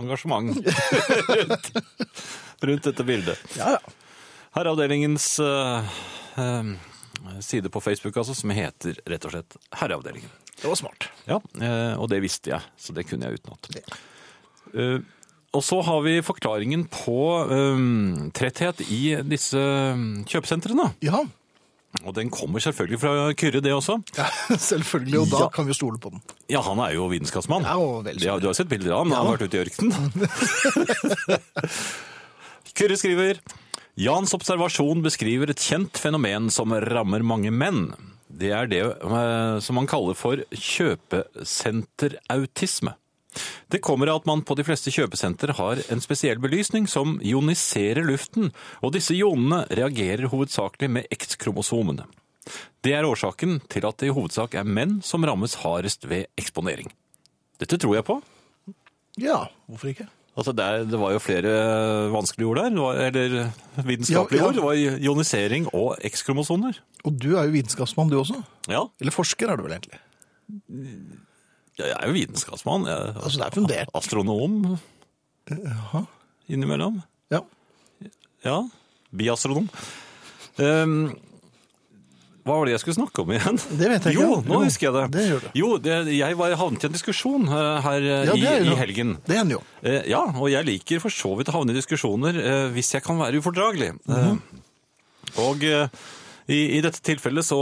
engasjement rundt, rundt dette bildet. Ja, ja. Herreavdelingens uh, um, side på Facebook, altså, som heter rett og slett Herreavdelingen. Det var smart. Ja, uh, og det visste jeg, så det kunne jeg utenat. Og så har vi forklaringen på um, tretthet i disse kjøpesentrene. Ja, Og den kommer selvfølgelig fra Kyrre, det også. ja selvfølgelig. Og da Ja. kan vi stole på den. Ja, han er jo vitenskapsmann. Ja, Ja, du har sett bilder av ham, han har vært ute i ørkenen. Kyrre skriver Jans observasjon beskriver et kjent fenomen som rammer mange menn. Det er det eh, som man kaller for kjøpesenterautisme. Det kommer av at man på de fleste kjøpesenter har en spesiell belysning som ioniserer luften, og disse ionene reagerer hovedsakelig med X-kromosomene. Det er årsaken til at det i hovedsak er menn som rammes hardest ved eksponering. Dette tror jeg på. Ja, hvorfor ikke? Altså det, er, det var jo flere vanskelige ord der, var, eller vitenskapelige Ja, ja. ord. Det var ionisering og X-kromosoner. Og du er jo vitenskapsmann, du også. Ja, Eller forsker er du vel egentlig. Jeg er jo vitenskapsmann. Jeg, Altså, det er fundert. Astronom innimellom. Ja. Ja, biastronom. Um, hva var det jeg skulle snakke om igjen? Det vet jeg ikke. Jo, nå Jo, husker jeg det. det gjør du. Jo, det, jeg var havnet i en diskusjon eh, her eh, Ja, i, i helgen. Det hender jo. Uh, ja, og jeg liker for så vidt å havne i diskusjoner uh, hvis jeg kan være ufordragelig. Mhm. Eh, og i, i dette tilfellet så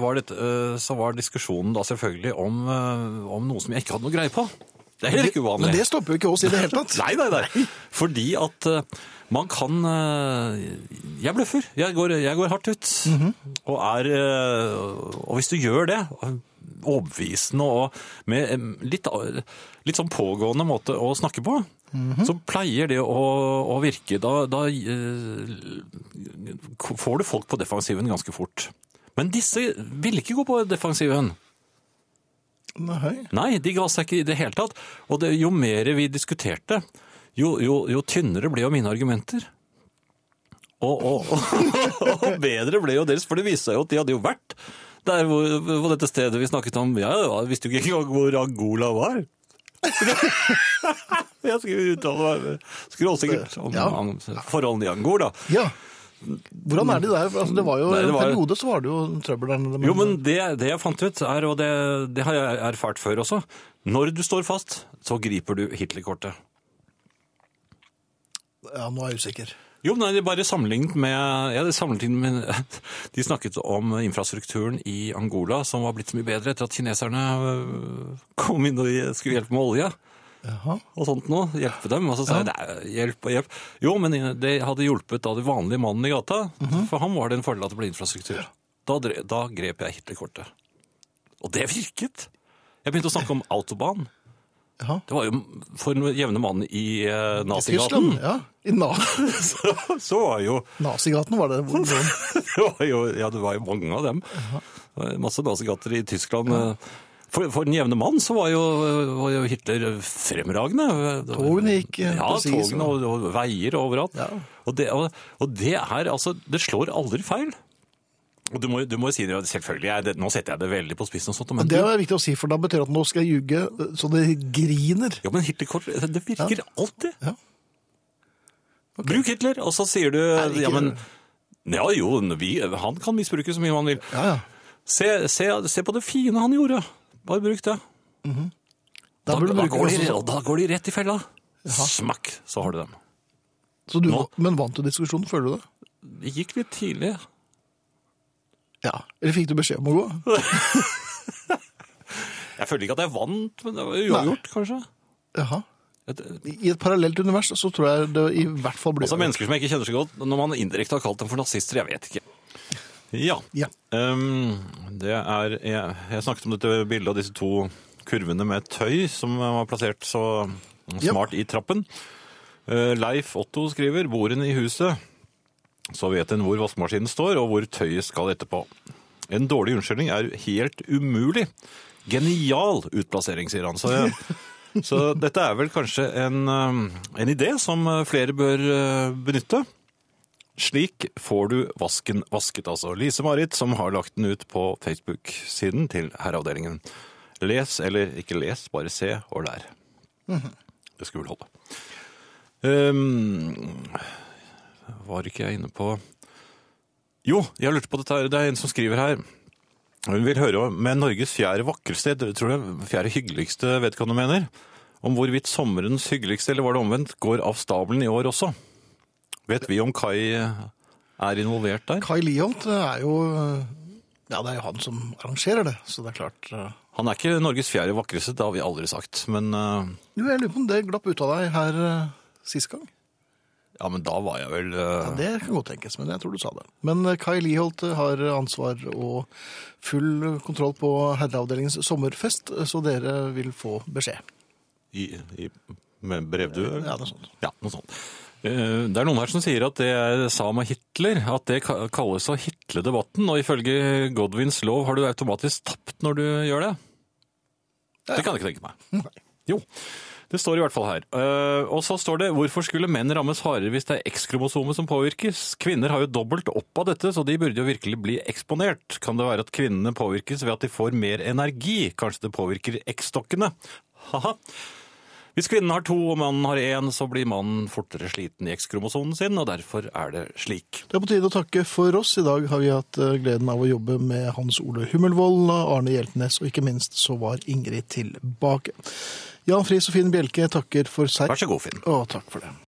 var, dette, eh, så var diskusjonen da selvfølgelig om, eh, om noe som jeg ikke hadde noe greie på. Det er heller ikke uvanlig. Men det stopper jo ikke oss i det hele tatt. Nei, nei, nei. Fordi at eh, man kan Jeg bløffer. Jeg går, jeg går hardt ut. Mhm. Og er Og hvis du gjør det, overbevisende og med litt, litt sånn pågående måte å snakke på, Mhm. så pleier det å, å virke. Da, da eh, får du folk på defensiven ganske fort. Men disse ville ikke gå på defensiven. Nei. Nei, de ga seg ikke i det hele tatt. Og det, jo mer vi diskuterte, jo, jo, jo tynnere ble jo mine argumenter. Og, og, og, og bedre ble jo deres, for det viste seg jo at de hadde jo vært der hvor, på dette stedet vi snakket om. Ja, jeg visste jo ikke engang hvor Angola var. Jeg skulle uttale meg skråsikkert om Ja. om forholdene i Angola. Ja. Hvordan er de der? Altså, det var jo Nei, det var- En periode så var det jo trøbbel der nede. Jo, men det, det jeg fant ut, er, og det, det har jeg erfart før også, når du står fast, så griper du Hitler-kortet. Ja, nå er jeg usikker. Jo, nei, det er bare sammenlignet med, ja, det er sammenlignet med De snakket om infrastrukturen i Angola, som var blitt så mye bedre etter at kineserne øh, kom inn og skulle hjelpe med olje. Jaha. Og sånt noe, hjelpe dem. Og så sa jeg, "Nei, hjelp og hjelp. Jo, men det hadde hjulpet da den vanlige mannen i gata, for ham var det en fordel at det ble infrastruktur. Da, da grep jeg Hitler-kortet. Og det virket! Jeg begynte å snakke om autobahn. Jaha. Det var jo for den jevne mann i eh, I. Tyskland? Ja. I na Så, så var jo Nazigaten var det. hvor- hvor- det var jo, ja, det var jo mange av dem. Masse nazigater i Tyskland. For, for den jevne mann så var jo, var jo Hitler fremragende. Togene gikk, eh, Ja, presis, togene og, og veier overalt. Ja. Og, det, og, og det er altså Det slår aldri feil. Og du må, du må si det, selvfølgelig, jeg, det, nå setter jeg det veldig på spissen og sånt, men det er viktig å si, for da betyr det at nå skal jeg ljuge eh, så det griner. Ja, men Hitlerkort, det virker alltid. Ja. Bruk Hitler, og så sier du, ikke ja, men, ja jo, vi, han kan misbruke så mye han vil. Ja, ja. Se, se, se på det fine han gjorde. Bare bruk det. Da, Da, da, går de, da går de rett i fella. Smakk, så har du dem. Så du, Nå- men vant du diskusjonen, føler du det? Det gikk litt tidlig. Ja. Eller fikk du beskjed om å gå? Jeg føler ikke at jeg vant, men det var uavgjort, kanskje. Jaha. I et parallelt univers så tror jeg det i hvert fall blir altså Mennesker som jeg ikke kjenner så godt, når man indirekte har kalt dem for nazister, jeg vet ikke. Ja. Ja. Um, det er jeg, jeg snakket om dette bildet av disse to kurvene med tøy som var plassert så smart i trappen. Uh, Leif Otto skriver 'Boren i huset. Så vet en hvor vaskemaskinen står, og hvor tøyet skal etterpå. En dårlig unnskyldning er helt umulig. Genial utplassering, sier han. Så, så dette er vel kanskje en, um, en idé som uh, flere bør uh, benytte. Slik får du vasken vasket, altså. Lise-Marit som har lagt den ut på Facebook-siden til Herreavdelingen. Les eller ikke les, bare se og lær. Det skulle vel holde. Um, var ikke jeg inne på Jo, jeg lurte på dette her. Det er en som skriver her. Hun vil høre med Norges fjerde vakreste, jeg tror det er fjerde hyggeligste vedkommende mener, om hvorvidt sommerens hyggeligste, eller var det omvendt, går av stabelen i år også. Vet vi om Kai er involvert der? Kai Liholt er jo Ja, det er jo han som arrangerer det, så det er klart eh, Han er ikke Norges fjerde vakreste, det har vi aldri sagt, men eh, Jo, jeg lurer på om det glapp ut av deg her eh, sist gang. Ja, men da var jeg vel eh, Ja, det kan godt tenkes, men jeg tror du sa det. Men eh, Kai Liholt har ansvar og full kontroll på herreavdelingens sommerfest, så dere vil få beskjed. i, i, med brevdue? Ja, det er sånt. Ja, noe sånt. Eh, Det er noen her som sier at det jeg sa om Hitler, at det kalles å hitle debatten, og ifølge Godwins lov har du automatisk tapt når du gjør det. Det kan jeg ikke tenke meg. Jo, det står i hvert fall her. Eh, Og så står det, hvorfor skulle menn rammes hardere hvis det er X-kromosomet som påvirkes? Kvinner har jo dobbelt opp av dette, så de burde jo virkelig bli eksponert. Kan det være at kvinnene påvirkes ved at de får mer energi? Kanskje det påvirker X-stokkene? Haha. Hvis kvinnen har to og mannen har én, så blir mannen fortere sliten i X-kromosonen sin, og derfor er det slik. Det er på tide å takke for oss. I dag har vi hatt eh, gleden av å jobbe med Hans Ole Hummelvold, Arne Hjeltnes, og ikke minst så var Ingrid tilbake. Jan Friis og Finn Bjelke takker for seg. Vær så god, Finn. Å, takk for det.